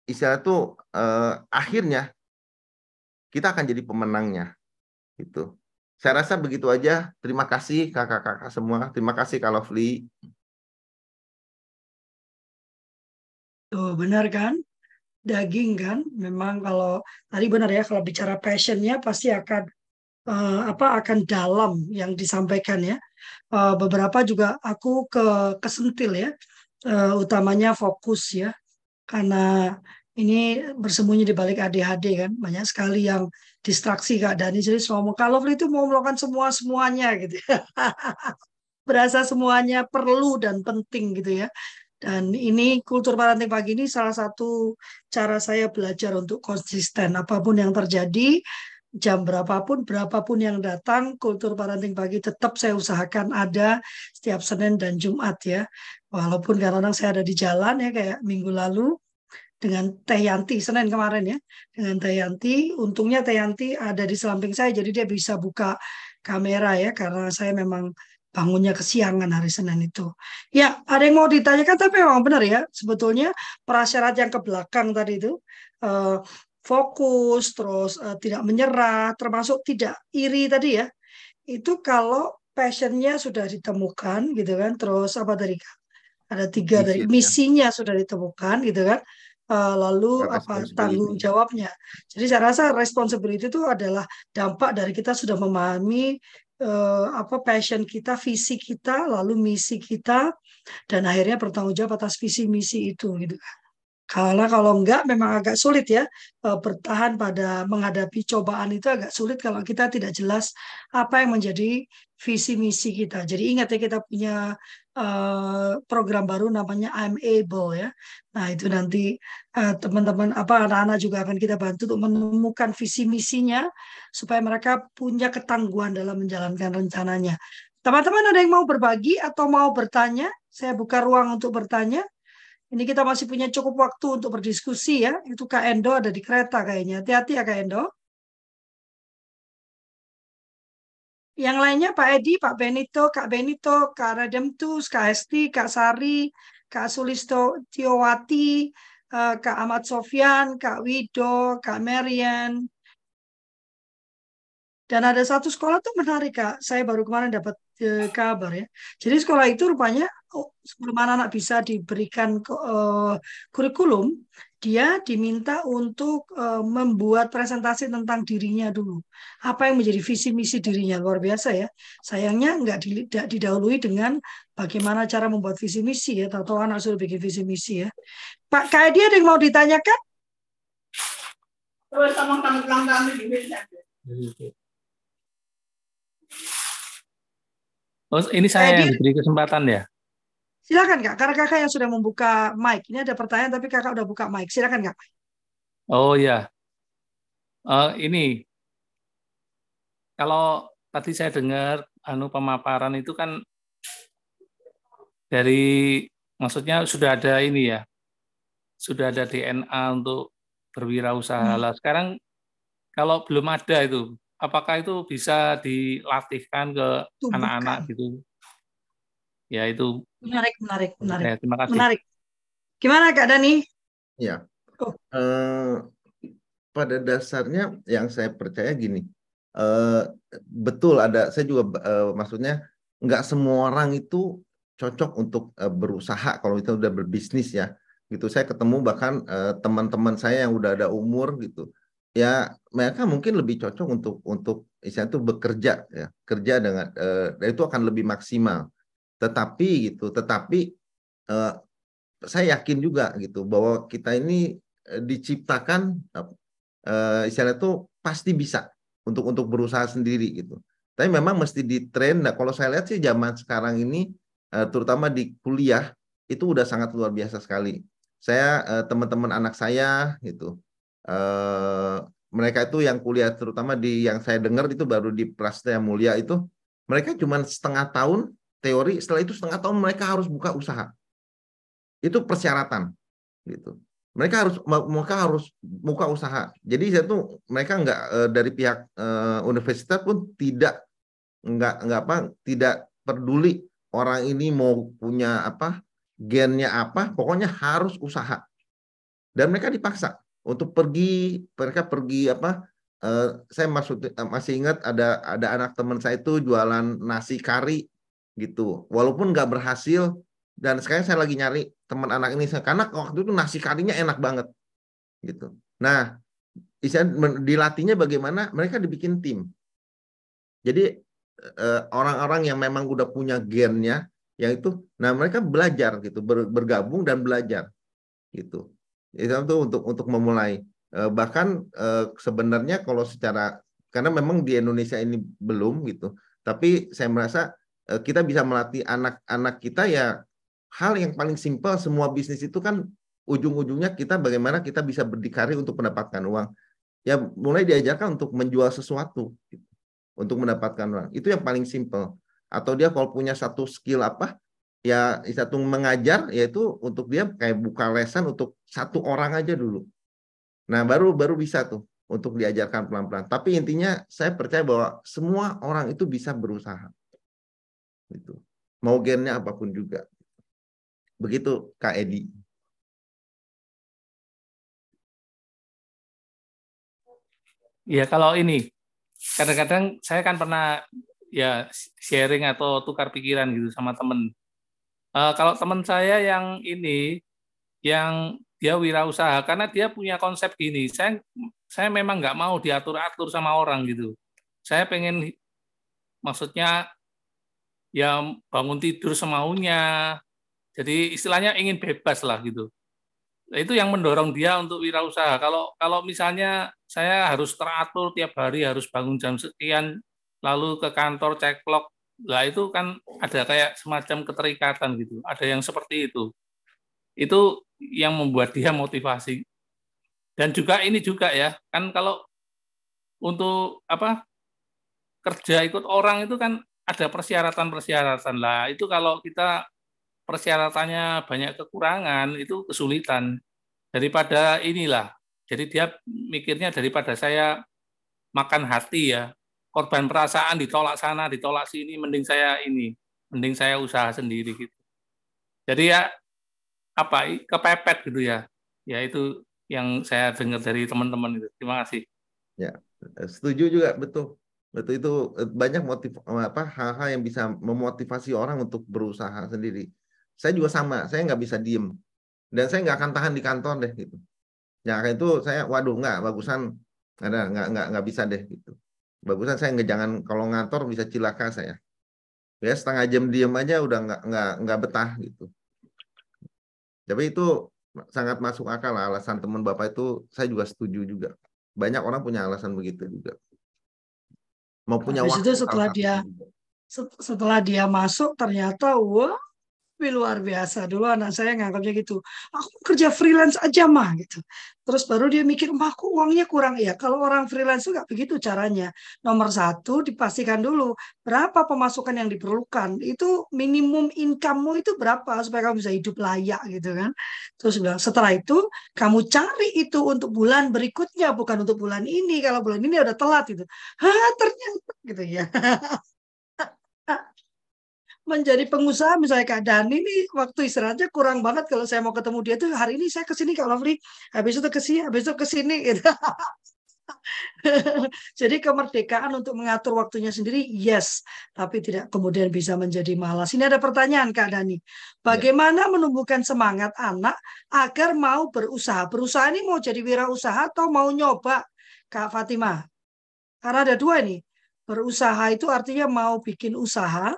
istilah itu eh, akhirnya kita akan jadi pemenangnya. Gitu. Saya rasa begitu aja. Terima kasih kakak-kakak semua. Terima kasih Kak Lovely. Tuh, benar kan? Daging kan, memang kalau tadi benar ya, kalau bicara passionnya pasti akan uh, apa akan dalam yang disampaikan ya. Uh, beberapa juga aku ke kesentil ya, uh, utamanya fokus ya, karena ini bersembunyi di balik ADHD kan, banyak sekali yang distraksi Kak Dani. Jadi semua kalau itu mau melakukan semua semuanya gitu ya. Berasa semuanya perlu dan penting gitu ya. Dan ini kultur parenting pagi ini salah satu cara saya belajar untuk konsisten. Apa pun yang terjadi, jam berapapun, berapapun yang datang, kultur parenting pagi tetap saya usahakan ada setiap Senin dan Jumat ya. Walaupun kadang-kadang saya ada di jalan ya kayak minggu lalu, dengan Teh Yanti Senin kemarin ya dengan Teh Yanti untungnya Teh Yanti ada di samping saya jadi dia bisa buka kamera ya karena saya memang bangunnya kesiangan hari Senin itu. Ya ada yang mau ditanyakan tapi memang benar ya sebetulnya prasyarat yang ke belakang tadi itu uh, fokus terus uh, tidak menyerah termasuk tidak iri tadi ya itu kalau passionnya sudah ditemukan gitu kan terus apa tadi ada tiga dari ya. misinya sudah ditemukan gitu kan uh, lalu apa tanggung jawabnya. Jadi saya rasa responsibility itu adalah dampak dari kita sudah memahami uh, apa passion kita visi kita lalu misi kita dan akhirnya bertanggung jawab atas visi misi itu gitu kan karena kalau enggak memang agak sulit ya eh, bertahan pada menghadapi cobaan itu agak sulit kalau kita tidak jelas apa yang menjadi visi misi kita. Jadi ingat ya kita punya uh, program baru namanya I'm Able ya. Nah itu nanti uh, teman-teman apa anak-anak juga akan kita bantu untuk menemukan visi misinya supaya mereka punya ketangguhan dalam menjalankan rencananya. Teman-teman ada yang mau berbagi atau mau bertanya? Saya buka ruang untuk bertanya. Ini kita masih punya cukup waktu untuk berdiskusi ya. Itu Kak Endo ada di kereta kayaknya. Hati-hati ya Kak Endo. Yang lainnya Pak Edi, Pak Benito, Kak Benito, Kak Rademtus, Kak Esti, Kak Sari, Kak Sulisto Tiowati, eh, Kak Ahmad Sofyan, Kak Wido, Kak Marian. Dan ada satu sekolah tuh menarik Kak. Saya baru kemarin dapat eh, kabar ya. Jadi sekolah itu rupanya oh, sebelum anak-anak bisa diberikan uh, kurikulum, dia diminta untuk uh, membuat presentasi tentang dirinya dulu. Apa yang menjadi visi misi dirinya luar biasa ya. Sayangnya nggak didahului dengan bagaimana cara membuat visi misi ya. Tahu-tahu anak sudah bikin visi misi ya. Pak Kaedi ada yang mau ditanyakan? Oh, ini saya yang diberi kesempatan ya? Silakan Kak, karena Kakak yang sudah membuka mic. Ini ada pertanyaan tapi Kakak udah buka mic. Silakan Kak. Oh ya. Uh, ini kalau tadi saya dengar anu pemaparan itu kan dari maksudnya sudah ada ini ya. Sudah ada DNA untuk berwirausaha. Hmm. Lah sekarang kalau belum ada itu, apakah itu bisa dilatihkan ke anak-anak gitu? Ya itu Menarik, menarik, menarik. Ya, terima kasih. Menarik. Gimana Kak Dani? Ya. Oh. Uh, pada dasarnya yang saya percaya gini, uh, betul ada. Saya juga uh, maksudnya nggak semua orang itu cocok untuk uh, berusaha kalau itu udah berbisnis ya. Gitu. Saya ketemu bahkan teman-teman uh, saya yang udah ada umur gitu. Ya mereka mungkin lebih cocok untuk untuk istilahnya itu bekerja ya, kerja dengan uh, itu akan lebih maksimal. Tetapi gitu tetapi uh, saya yakin juga gitu bahwa kita ini uh, diciptakan uh, istilah itu pasti bisa untuk untuk berusaha sendiri gitu. Tapi memang mesti di train nah kalau saya lihat sih zaman sekarang ini uh, terutama di kuliah itu udah sangat luar biasa sekali. Saya uh, teman-teman anak saya gitu uh, mereka itu yang kuliah terutama di yang saya dengar itu baru di Prasetya Mulia itu mereka cuma setengah tahun teori setelah itu setengah tahun mereka harus buka usaha. Itu persyaratan gitu. Mereka harus mereka harus buka usaha. Jadi saya tuh mereka nggak uh, dari pihak uh, universitas pun tidak nggak nggak apa tidak peduli orang ini mau punya apa gennya apa pokoknya harus usaha. Dan mereka dipaksa untuk pergi mereka pergi apa uh, saya maksud masih ingat ada ada anak teman saya itu jualan nasi kari gitu. Walaupun nggak berhasil dan sekarang saya lagi nyari teman anak ini karena waktu itu nasi karinya enak banget gitu. Nah, dilatihnya bagaimana? Mereka dibikin tim. Jadi eh, orang-orang yang memang udah punya gennya yang itu nah mereka belajar gitu bergabung dan belajar gitu itu untuk untuk memulai. Eh, bahkan eh, sebenarnya kalau secara karena memang di Indonesia ini belum gitu tapi saya merasa Eh, kita bisa melatih anak-anak kita ya hal yang paling simpel semua bisnis itu kan ujung-ujungnya kita bagaimana kita bisa berdikari untuk mendapatkan uang. Ya mulai diajarkan untuk menjual sesuatu gitu, untuk mendapatkan uang. Itu yang paling simpel. Atau dia kalau punya satu skill apa ya satu mengajar yaitu untuk dia kayak buka lesan untuk satu orang aja dulu. Nah, baru baru bisa tuh untuk diajarkan pelan-pelan. Tapi intinya saya percaya bahwa semua orang itu bisa berusaha. Gitu. Mau gennya apa pun juga. Begitu Kak Edi. Ya kalau ini kadang-kadang saya kan pernah ya sharing atau tukar pikiran gitu sama temen. Uh, kalau teman saya yang ini yang dia wirausaha karena dia punya konsep gini, saya saya memang nggak mau diatur-atur sama orang gitu. Saya pengen maksudnya ya bangun tidur semaunya. Jadi istilahnya ingin bebas lah gitu. Nah, itu yang mendorong dia untuk wirausaha. Kalau kalau misalnya saya harus teratur tiap hari harus bangun jam sekian lalu ke kantor cek log, lah itu kan ada kayak semacam keterikatan gitu. Ada yang seperti itu. Itu yang membuat dia motivasi. Dan juga ini juga ya, kan kalau untuk apa kerja ikut orang itu kan ada persyaratan-persyaratan lah. Itu kalau kita persyaratannya banyak kekurangan itu kesulitan daripada inilah jadi dia mikirnya daripada saya makan hati ya korban perasaan ditolak sana ditolak sini mending saya ini mending saya usaha sendiri gitu. Jadi ya apa kepepet gitu ya. Ya itu yang saya dengar dari teman-teman itu. Terima kasih. Ya setuju juga betul. Betul itu banyak motif apa hal-hal yang bisa memotivasi orang untuk berusaha sendiri. Saya juga sama saya nggak bisa diem. Dan saya nggak akan tahan di kantor deh gitu. Ya itu saya waduh nggak bagusan. Ada nggak nggak nggak bisa deh gitu bagusan saya nggak jangan kalau ngantor bisa cilaka saya. Ya setengah jam diem aja udah nggak nggak nggak betah gitu. Tapi itu sangat masuk akal lah alasan teman bapak itu saya juga setuju juga. Banyak orang punya alasan begitu juga. Mau punya Habis waktu itu setelah dia setelah dia masuk ternyata wah tapi luar biasa. Dulu anak saya nganggapnya gitu. Aku kerja freelance aja mah gitu. Terus baru dia mikir, mah aku uangnya kurang. Ya kalau orang freelance itu nggak begitu caranya. Nomor satu dipastikan dulu berapa pemasukan yang diperlukan. Itu minimum income-mu itu berapa supaya kamu bisa hidup layak gitu kan. Terus bilang setelah itu kamu cari itu untuk bulan berikutnya bukan untuk bulan ini. Kalau bulan ini udah telat itu. Hah ternyata gitu ya. menjadi pengusaha misalnya Kak Dani ini waktu istirahatnya kurang banget kalau saya mau ketemu dia tuh hari ini saya ke sini Kak Lovely habis itu ke sini habis itu ke sini gitu. Jadi kemerdekaan untuk mengatur waktunya sendiri yes, tapi tidak kemudian bisa menjadi malas. Ini ada pertanyaan Kak Dani. Bagaimana ya. menumbuhkan semangat anak agar mau berusaha? Berusaha ini mau jadi wirausaha atau mau nyoba Kak Fatimah? Karena ada dua nih. Berusaha itu artinya mau bikin usaha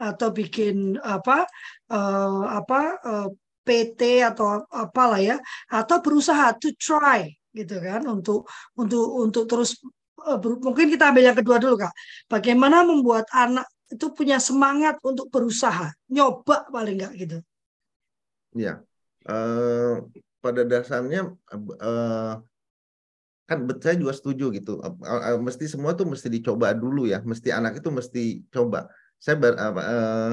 atau bikin apa uh, apa uh, eh, PT atau apalah ya. Atau berusaha to try gitu kan untuk untuk untuk terus uh, mungkin kita ambil yang kedua dulu kak. Bagaimana membuat anak itu punya semangat untuk berusaha nyoba paling enggak gitu? Ya uh, pada dasarnya uh, kan saya juga setuju gitu. Mesti semua tuh mesti dicoba dulu ya. Mesti anak itu mesti coba saya ber, apa, uh,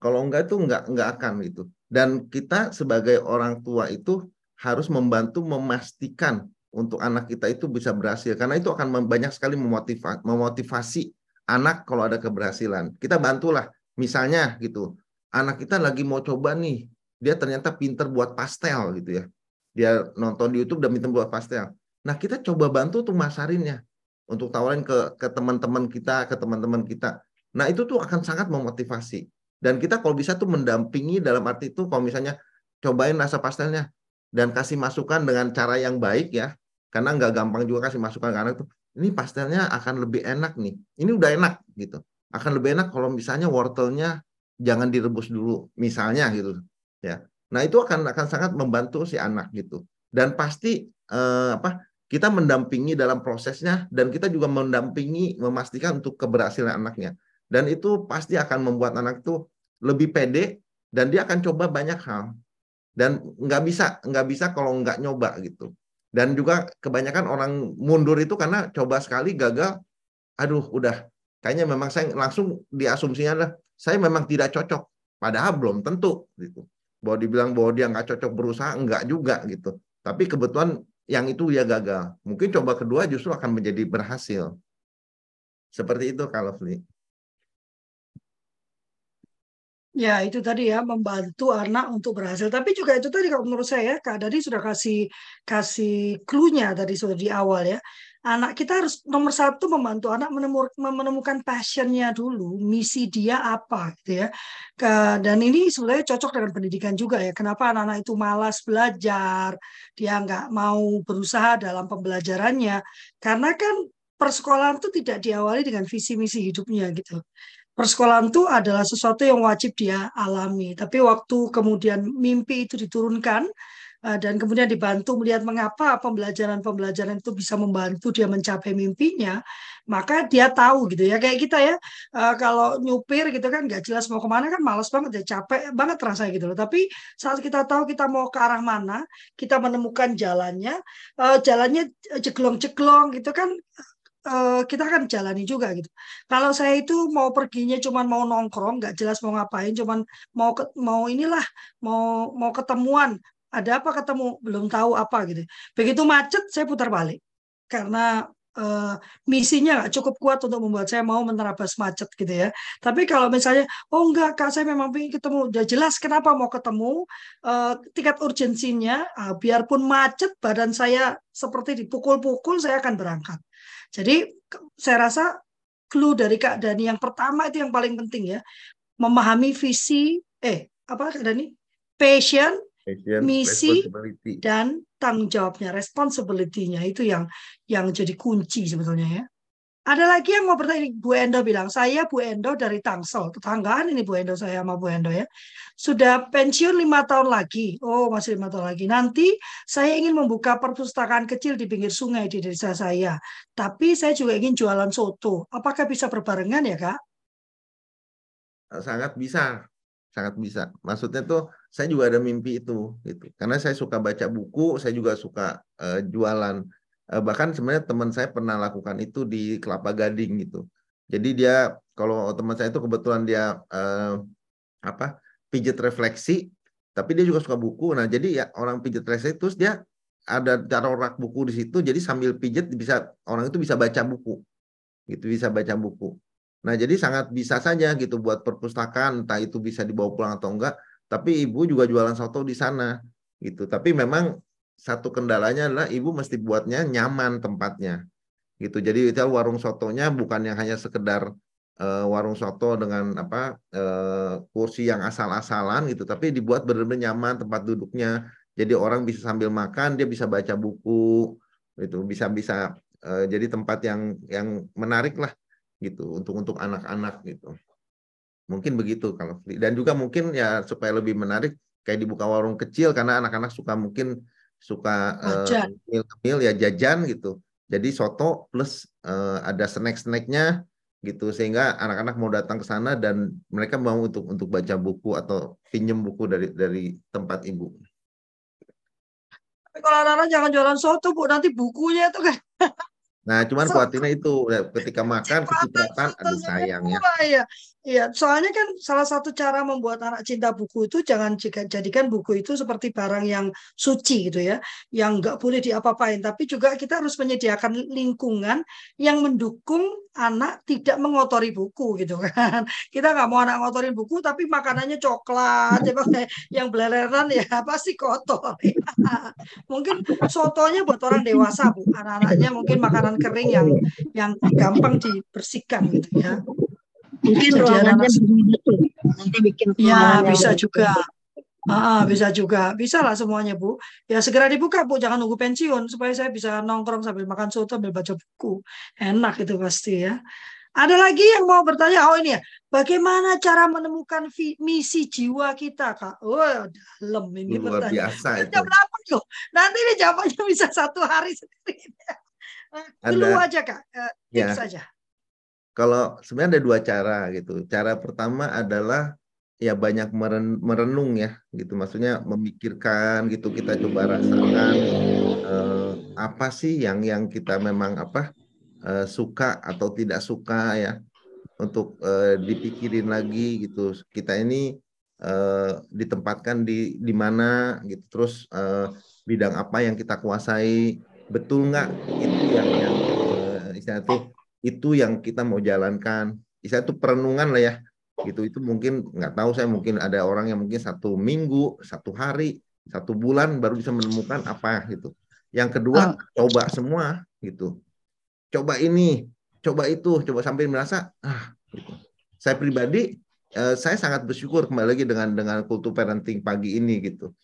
kalau enggak itu enggak enggak akan gitu. Dan kita sebagai orang tua itu harus membantu memastikan untuk anak kita itu bisa berhasil karena itu akan banyak sekali memotivasi, memotivasi anak kalau ada keberhasilan. Kita bantulah misalnya gitu. Anak kita lagi mau coba nih, dia ternyata pinter buat pastel gitu ya. Dia nonton di YouTube dan pinter buat pastel. Nah, kita coba bantu tuh masarinnya untuk tawarin ke teman-teman kita, ke teman-teman kita Nah, itu tuh akan sangat memotivasi. Dan kita kalau bisa tuh mendampingi dalam arti itu kalau misalnya cobain rasa pastelnya dan kasih masukan dengan cara yang baik ya. Karena nggak gampang juga kasih masukan anak tuh. Ini pastelnya akan lebih enak nih. Ini udah enak gitu. Akan lebih enak kalau misalnya wortelnya jangan direbus dulu misalnya gitu ya. Nah, itu akan akan sangat membantu si anak gitu. Dan pasti eh, apa kita mendampingi dalam prosesnya dan kita juga mendampingi memastikan untuk keberhasilan anaknya dan itu pasti akan membuat anak itu lebih pede dan dia akan coba banyak hal dan nggak bisa nggak bisa kalau nggak nyoba gitu dan juga kebanyakan orang mundur itu karena coba sekali gagal aduh udah kayaknya memang saya langsung diasumsinya adalah saya memang tidak cocok Padahal belum tentu gitu. Bahwa dibilang bahwa dia nggak cocok berusaha enggak juga gitu. Tapi kebetulan yang itu dia gagal. Mungkin coba kedua justru akan menjadi berhasil. Seperti itu kalau. Ya, itu tadi ya membantu anak untuk berhasil. Tapi juga itu tadi kalau menurut saya Kak Dadi sudah kasih kasih clue-nya tadi sudah di awal ya. Anak kita harus nomor satu membantu anak menemukan passionnya dulu, misi dia apa gitu ya. Dan ini sebenarnya cocok dengan pendidikan juga ya. Kenapa anak-anak itu malas belajar, dia nggak mau berusaha dalam pembelajarannya. Karena kan persekolahan itu tidak diawali dengan visi misi hidupnya gitu persekolahan itu adalah sesuatu yang wajib dia alami. Tapi waktu kemudian mimpi itu diturunkan eh, dan kemudian dibantu melihat mengapa pembelajaran-pembelajaran itu bisa membantu dia mencapai mimpinya, maka dia tahu gitu ya. Kayak kita ya, eh, kalau nyupir gitu kan nggak jelas mau ke mana kan males banget ya, capek banget rasanya gitu loh. Tapi saat kita tahu kita mau ke arah mana, kita menemukan jalannya, eh, jalannya jeglong-jeglong gitu kan uh, kita akan jalani juga gitu. Kalau saya itu mau perginya cuman mau nongkrong, nggak jelas mau ngapain, cuman mau ke, mau inilah, mau mau ketemuan, ada apa ketemu, belum tahu apa gitu. Begitu macet saya putar balik karena uh, misinya nggak cukup kuat untuk membuat saya mau menerabas macet gitu ya. Tapi kalau misalnya, oh enggak kak saya memang ingin ketemu, udah jelas kenapa mau ketemu, uh, tingkat urgensinya, uh, biarpun macet badan saya seperti dipukul-pukul saya akan berangkat. Jadi saya rasa clue dari Kak Dani yang pertama itu yang paling penting ya. Memahami visi, eh apa Kak Dani? Passion, Passion misi, dan tanggung jawabnya, responsibility-nya itu yang yang jadi kunci sebetulnya ya. Ada lagi yang mau bertanya, Bu Endo bilang, saya Bu Endo dari Tangsel, tetanggaan ini Bu Endo saya sama Bu Endo ya. Sudah pensiun lima tahun lagi, oh masih lima tahun lagi. Nanti saya ingin membuka perpustakaan kecil di pinggir sungai di desa saya. Tapi saya juga ingin jualan soto. Apakah bisa berbarengan ya Kak? Sangat bisa, sangat bisa. Maksudnya tuh saya juga ada mimpi itu, gitu. Karena saya suka baca buku, saya juga suka uh, jualan Eh, bahkan sebenarnya teman saya pernah lakukan itu di Kelapa Gading gitu. Jadi dia kalau teman saya itu kebetulan dia eh, apa pijat refleksi, tapi dia juga suka buku. Nah jadi ya orang pijat refleksi terus dia ada cara rak buku di situ. Jadi sambil pijat bisa orang itu bisa baca buku, gitu bisa baca buku. Nah jadi sangat bisa saja gitu buat perpustakaan, entah itu bisa dibawa pulang atau enggak. Tapi ibu juga jualan soto di sana gitu. Tapi memang satu kendalanya adalah ibu mesti buatnya nyaman tempatnya. Gitu. Jadi itu warung sotonya bukan yang hanya sekedar uh, warung soto dengan apa uh, kursi yang asal-asalan gitu tapi dibuat benar-benar nyaman tempat duduknya. Jadi orang bisa sambil makan dia bisa baca buku itu bisa bisa uh, jadi tempat yang yang menarik lah gitu. Untuk untuk anak-anak gitu. Mungkin begitu kalau dan juga mungkin ya supaya lebih menarik kayak dibuka warung kecil karena anak-anak suka mungkin suka uh, ya jajan gitu. Jadi soto plus uh, ada snack-snacknya gitu sehingga anak-anak mau datang ke sana dan mereka mau untuk untuk baca buku atau pinjem buku dari dari tempat ibu. Tapi kalau anak-anak jangan jualan soto bu, nanti bukunya itu kan Nah, cuman khawatirnya itu ketika makan kecipratan, aduh sayang ya. Iya. Soalnya kan salah satu cara membuat anak cinta buku itu jangan jadikan buku itu seperti barang yang suci gitu ya, yang nggak boleh diapa-apain. Tapi juga kita harus menyediakan lingkungan yang mendukung anak tidak mengotori buku gitu kan. Kita nggak mau anak ngotorin buku, tapi makanannya coklat, yang beleleran ya pasti kotor. mungkin sotonya buat orang dewasa bu, anak-anaknya mungkin makanan kering yang yang gampang dibersihkan gitu ya. Mungkin ruangannya begitu. Nanti bikin Ya, bisa juga. Ah, bisa juga. Bisa lah semuanya, Bu. Ya segera dibuka, Bu. Jangan nunggu pensiun supaya saya bisa nongkrong sambil makan soto sambil baca buku. Enak itu pasti ya. Ada lagi yang mau bertanya, oh ini ya, bagaimana cara menemukan misi jiwa kita, Kak? Oh, dalam ini Luar pertanyaan. biasa itu. Jam 8 loh. Nanti ini jawabannya bisa satu hari sendiri. Dulu ada, aja kak, uh, tips ya, aja. Kalau sebenarnya ada dua cara gitu. Cara pertama adalah ya banyak meren, merenung ya gitu. Maksudnya memikirkan gitu. Kita coba rasakan uh, apa sih yang yang kita memang apa uh, suka atau tidak suka ya untuk uh, dipikirin lagi gitu. Kita ini uh, ditempatkan di di mana gitu terus uh, bidang apa yang kita kuasai betul nggak itu yang yang uh, istilah itu itu yang kita mau jalankan. Istilah itu perenungan lah ya. Gitu itu mungkin nggak tahu saya mungkin ada orang yang mungkin satu minggu satu hari satu bulan baru bisa menemukan apa gitu. Yang kedua oh. coba semua gitu. Coba ini coba itu coba sampai merasa ah gitu. saya pribadi eh, saya sangat bersyukur kembali lagi dengan dengan kultur parenting pagi ini gitu.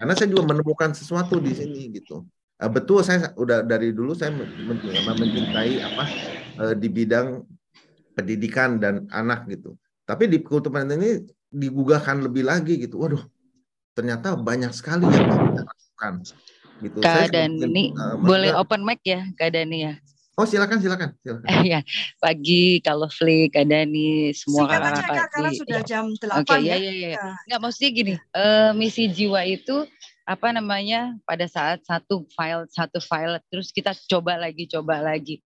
Karena saya juga menemukan sesuatu di sini gitu betul saya udah dari dulu saya mencintai apa eh, di bidang pendidikan dan anak gitu tapi di kultur parenting ini digugahkan lebih lagi gitu waduh ternyata banyak sekali yang kita lakukan gitu. Kak Dani, uh, boleh open mic ya Kak Dani ya? Oh silakan silakan silakan. Iya pagi kalau Fli, Kak Dani, semua kakak-kakak. Karena sudah iya. jam 8 okay, ya. Iya iya iya. Enggak maksudnya gini, uh, misi jiwa itu apa namanya pada saat satu file satu file terus kita coba lagi coba lagi.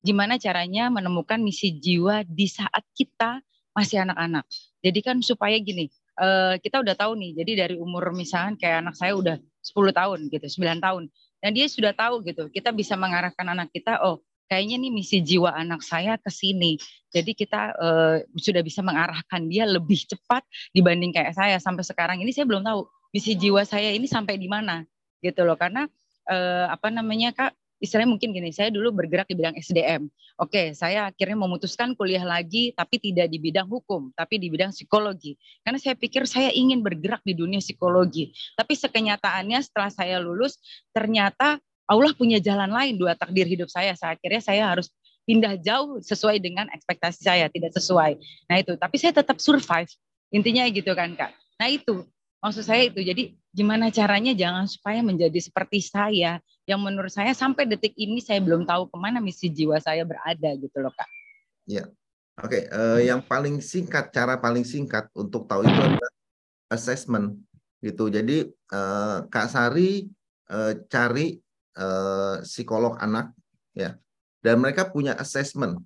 Gimana caranya menemukan misi jiwa di saat kita masih anak-anak. Jadi kan supaya gini, uh, kita udah tahu nih. Jadi dari umur misalnya kayak anak saya udah 10 tahun gitu, 9 tahun. Dan dia sudah tahu gitu, kita bisa mengarahkan anak kita, oh kayaknya nih misi jiwa anak saya ke sini. Jadi kita uh, sudah bisa mengarahkan dia lebih cepat dibanding kayak saya. Sampai sekarang ini saya belum tahu misi jiwa saya ini sampai di mana gitu loh. Karena uh, apa namanya Kak, istilahnya mungkin gini, saya dulu bergerak di bidang SDM. Oke, saya akhirnya memutuskan kuliah lagi, tapi tidak di bidang hukum, tapi di bidang psikologi. Karena saya pikir saya ingin bergerak di dunia psikologi. Tapi sekenyataannya setelah saya lulus, ternyata Allah punya jalan lain dua takdir hidup saya. Saya akhirnya saya harus pindah jauh sesuai dengan ekspektasi saya, tidak sesuai. Nah itu, tapi saya tetap survive. Intinya gitu kan Kak. Nah itu, maksud saya itu. Jadi gimana caranya jangan supaya menjadi seperti saya yang menurut saya sampai detik ini saya belum tahu ke mana misi jiwa saya berada gitu loh kak. Ya, oke. Okay. Uh, eh, yang paling singkat, cara paling singkat untuk tahu itu adalah assessment gitu. Jadi uh, Kak Sari uh, cari uh, psikolog anak ya, dan mereka punya assessment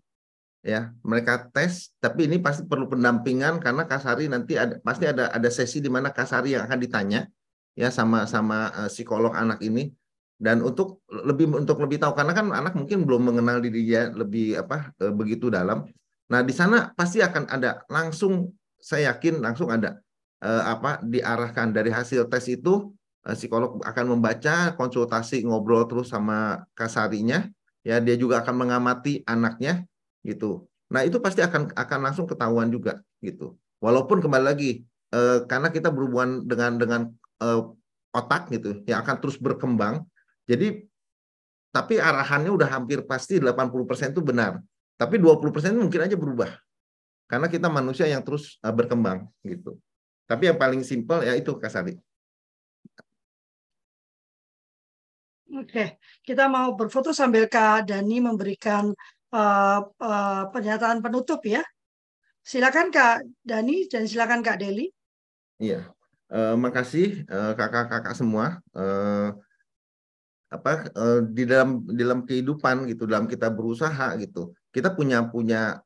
ya. Mereka tes, tapi ini pasti perlu pendampingan karena Kak Sari nanti ada pasti ada ada sesi di mana Kak Sari yang akan ditanya ya sama sama uh, psikolog anak ini dan untuk lebih untuk lebih tahu karena kan anak mungkin belum mengenal diri dia lebih apa e, begitu dalam. Nah, di sana pasti akan ada langsung saya yakin langsung ada e, apa diarahkan dari hasil tes itu e, psikolog akan membaca, konsultasi, ngobrol terus sama kasarinya, ya dia juga akan mengamati anaknya gitu. Nah, itu pasti akan akan langsung ketahuan juga gitu. Walaupun kembali lagi karena kita berhubungan dengan dengan otak gitu yang akan terus berkembang jadi tapi arahannya udah hampir pasti 80% itu benar. Tapi 20% mungkin aja berubah. Karena kita manusia yang terus uh, berkembang gitu. Tapi yang paling simpel ya itu Kasari. Oke, kita mau berfoto sambil Kak Dani memberikan uh, uh, pernyataan penutup ya. Silakan Kak Dani dan silakan Kak Deli. Iya, uh, makasih kakak-kakak uh, semua. Uh, apa uh, di dalam di dalam kehidupan gitu dalam kita berusaha gitu. Kita punya punya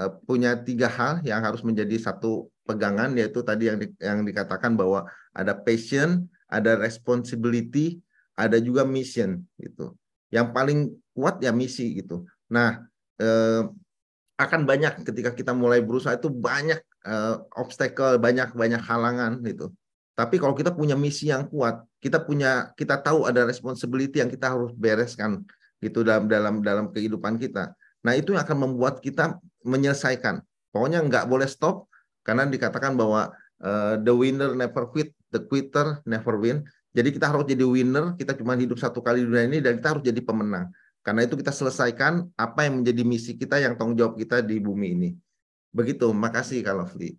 uh, punya tiga hal yang harus menjadi satu pegangan yaitu tadi yang di, yang dikatakan bahwa ada passion ada responsibility ada juga mission gitu. Yang paling kuat ya misi gitu. Nah uh, akan banyak ketika kita mulai berusaha itu banyak uh, obstacle banyak banyak halangan gitu. Tapi kalau kita punya misi yang kuat, kita punya kita tahu ada responsibility yang kita harus bereskan gitu dalam dalam dalam kehidupan kita. Nah, itu yang akan membuat kita menyelesaikan. Pokoknya nggak boleh stop karena dikatakan bahwa uh, the winner never quit, the quitter never win. Jadi kita harus jadi winner, kita cuma hidup satu kali di dunia ini dan kita harus jadi pemenang. Karena itu kita selesaikan apa yang menjadi misi kita yang tanggung jawab kita di bumi ini. Begitu, makasih kalau Fli.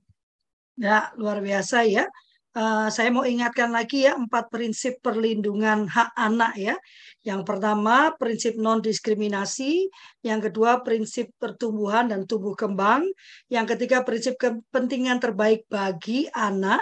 Ya, luar biasa ya. Uh, saya mau ingatkan lagi ya empat prinsip perlindungan hak anak ya. Yang pertama prinsip non diskriminasi, yang kedua prinsip pertumbuhan dan tumbuh kembang, yang ketiga prinsip kepentingan terbaik bagi anak,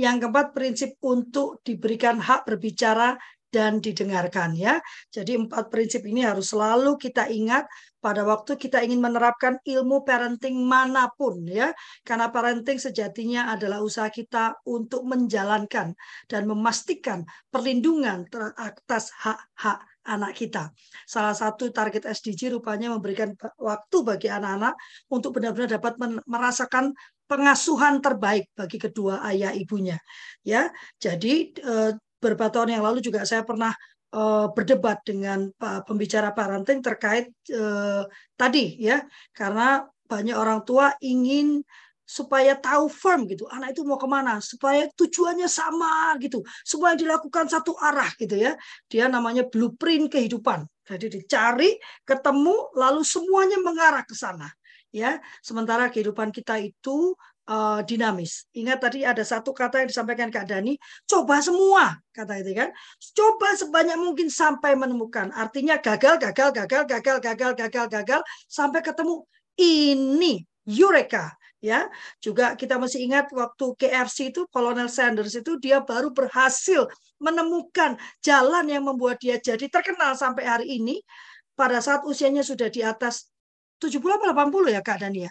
yang keempat prinsip untuk diberikan hak berbicara dan didengarkan ya. Jadi empat prinsip ini harus selalu kita ingat pada waktu kita ingin menerapkan ilmu parenting mana pun ya karena parenting sejatinya adalah usaha kita untuk menjalankan dan memastikan perlindungan atas hak-hak anak kita. Salah satu target SDG rupanya memberikan waktu bagi anak-anak untuk benar-benar dapat merasakan pengasuhan terbaik bagi kedua ayah ibunya. Ya, jadi eh, beberapa tahun yang lalu juga saya pernah uh, berdebat dengan uh, pembicara parenting terkait uh, tadi ya. Karena banyak orang tua ingin supaya tahu firm gitu anak itu mau ke mana? Supaya tujuannya sama gitu. Supaya dilakukan satu arah gitu ya. Dia namanya blueprint kehidupan. Jadi dicari ketemu lalu semuanya mengarah ke sana ya. Sementara kehidupan kita itu uh, dinamis. Ingat tadi ada satu kata yang disampaikan Kak Dani, coba semua kata itu kan. Coba sebanyak mungkin sampai menemukan. Artinya gagal, gagal, gagal, gagal, gagal, gagal, gagal sampai ketemu ini Eureka ya juga kita masih ingat waktu KFC itu Kolonel Sanders itu dia baru berhasil menemukan jalan yang membuat dia jadi terkenal sampai hari ini pada saat usianya sudah di atas 70 atau 80 ya Kak Dani ya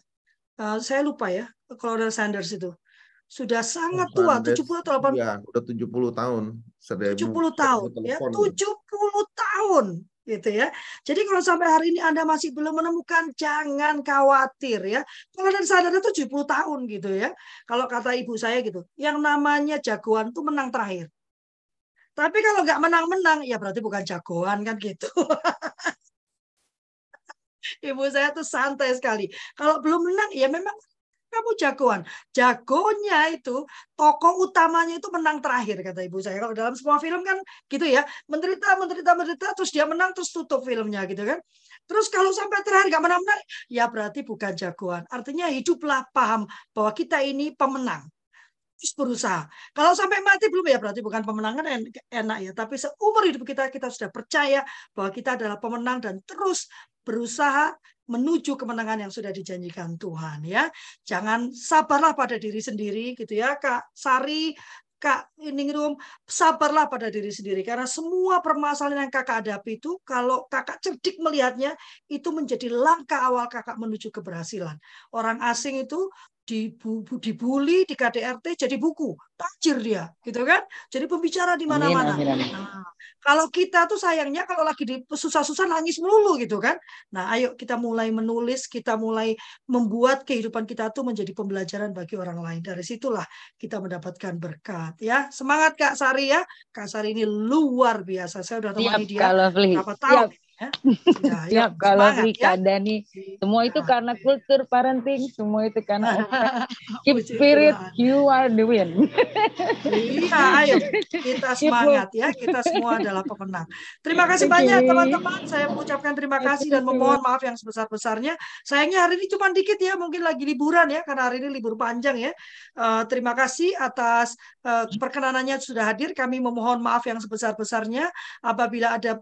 uh, saya lupa ya Colonel Sanders itu sudah sangat tua, Sanders, 70 atau 80 ya, udah 70 tahun. 70 tahun ya, 70 tahun gitu ya. Jadi kalau sampai hari ini Anda masih belum menemukan jangan khawatir ya. Colonel Sanders itu 70 tahun gitu ya. Kalau kata ibu saya gitu, yang namanya jagoan itu menang terakhir. Tapi kalau nggak menang-menang, ya berarti bukan jagoan kan gitu. Ibu saya tuh santai sekali. Kalau belum menang, ya memang kamu jagoan. Jagonya itu tokoh utamanya itu menang terakhir kata ibu saya. Kalau dalam semua film kan gitu ya, menderita, menderita, menderita, terus dia menang, terus tutup filmnya gitu kan. Terus kalau sampai terakhir gak menang-menang, ya berarti bukan jagoan. Artinya hiduplah paham bahwa kita ini pemenang terus berusaha. Kalau sampai mati belum ya berarti bukan pemenangan enak ya. Tapi seumur hidup kita kita sudah percaya bahwa kita adalah pemenang dan terus berusaha menuju kemenangan yang sudah dijanjikan Tuhan ya. Jangan sabarlah pada diri sendiri gitu ya Kak Sari, Kak Ningrum, sabarlah pada diri sendiri karena semua permasalahan yang kakak hadapi itu kalau kakak cerdik melihatnya itu menjadi langkah awal kakak menuju keberhasilan. Orang asing itu dibully di KDRT jadi buku. Tajir dia gitu kan? Jadi pembicara di mana-mana. nah, kalau kita tuh sayangnya kalau lagi di susah-susah nangis melulu gitu kan? Nah ayo kita mulai menulis kita mulai membuat kehidupan kita tuh menjadi pembelajaran bagi orang lain. Dari situlah kita mendapatkan berkat ya. Semangat Kak Sari ya. Kak Sari ini luar biasa. Saya udah temani dia berapa tahun Siap Ya, ya, ya kalau Rika ya. Dani, semua itu karena kultur parenting, semua itu karena keep spirit, you are the win. Iya, ayo kita semangat ya, kita semua adalah pemenang. Terima kasih banyak teman-teman, saya mengucapkan terima kasih dan memohon maaf yang sebesar-besarnya. Sayangnya hari ini cuma dikit ya, mungkin lagi liburan ya, karena hari ini libur panjang ya. Uh, terima kasih atas uh, perkenanannya sudah hadir. Kami memohon maaf yang sebesar-besarnya apabila ada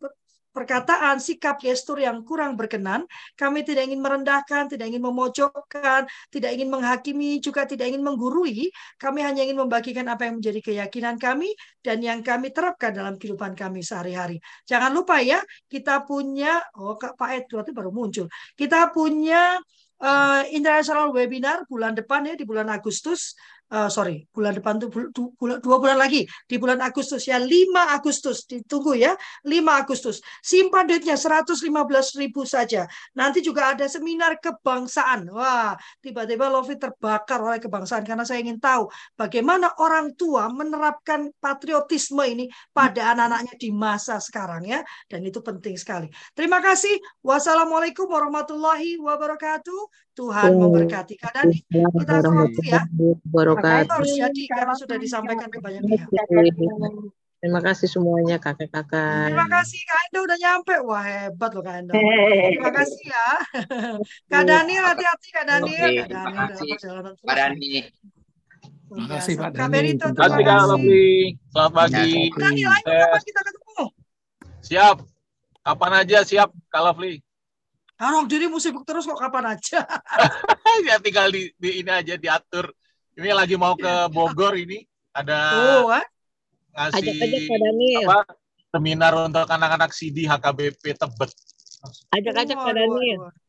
perkataan, sikap, gestur yang kurang berkenan. Kami tidak ingin merendahkan, tidak ingin memojokkan, tidak ingin menghakimi, juga tidak ingin menggurui. Kami hanya ingin membagikan apa yang menjadi keyakinan kami dan yang kami terapkan dalam kehidupan kami sehari-hari. Jangan lupa ya, kita punya, oh Pak Ed berarti baru muncul. Kita punya uh, international webinar bulan depan ya di bulan Agustus uh, sorry bulan depan tuh bulan, dua bulan lagi. Di bulan Agustus ya 5 Agustus. Ditunggu ya 5 Agustus. Simpan duitnya 115 ribu saja. Nanti juga ada seminar kebangsaan. Wah tiba-tiba Lofi terbakar oleh kebangsaan karena saya ingin tahu bagaimana orang tua menerapkan patriotisme ini pada anak-anaknya di masa sekarang ya. Dan itu penting sekali. Terima kasih. Wassalamualaikum warahmatullahi wabarakatuh Tuhan memberkati. Kadang kita waktu ya. Makanya itu harus jadi karena sudah disampaikan ke banyak pihak. Terima kasih semuanya kakak-kakak. Terima kasih Kak Endo udah nyampe. Wah hebat loh Kak Endo. Terima kasih ya. Kak Daniel hati-hati Kak Daniel. Kak Daniel dalam perjalanan Pak Dani. Terima kasih Pak Kak Berito, terima kasih. Selamat pagi. Daniel, ayo kapan kita ketemu? Siap. Kapan aja siap, Kak Lovely. Orang dirimu sibuk terus kok kapan aja. ya tinggal di, di ini aja diatur. Ini lagi mau ke Bogor ini ada oh, ngasih apa, seminar untuk anak-anak CD HKBP Tebet. Ajak ajak Kak Waduh, Daniel. waduh.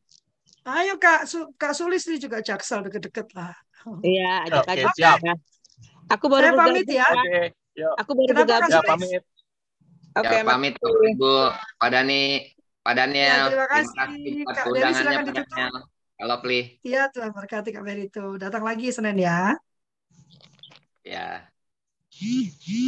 Ayo Kak, Su- Kak Sulis nih juga Jaksel deket-deket lah. Iya, ajak Oke, ajak. siap. ya. Aku baru Saya pamit ya. Kak. Oke, yuk. Aku baru Kenapa, bergabung. Ya, pamit. Oke, ya, pamit. Ibu, Pak Dani, Pak Daniel. Ya, terima kasih. Terima kasih undangannya Pak Daniel. Kalau Pli. Iya, Tuhan berkati Kak itu. Datang lagi Senin ya. Ya. Hi, hi.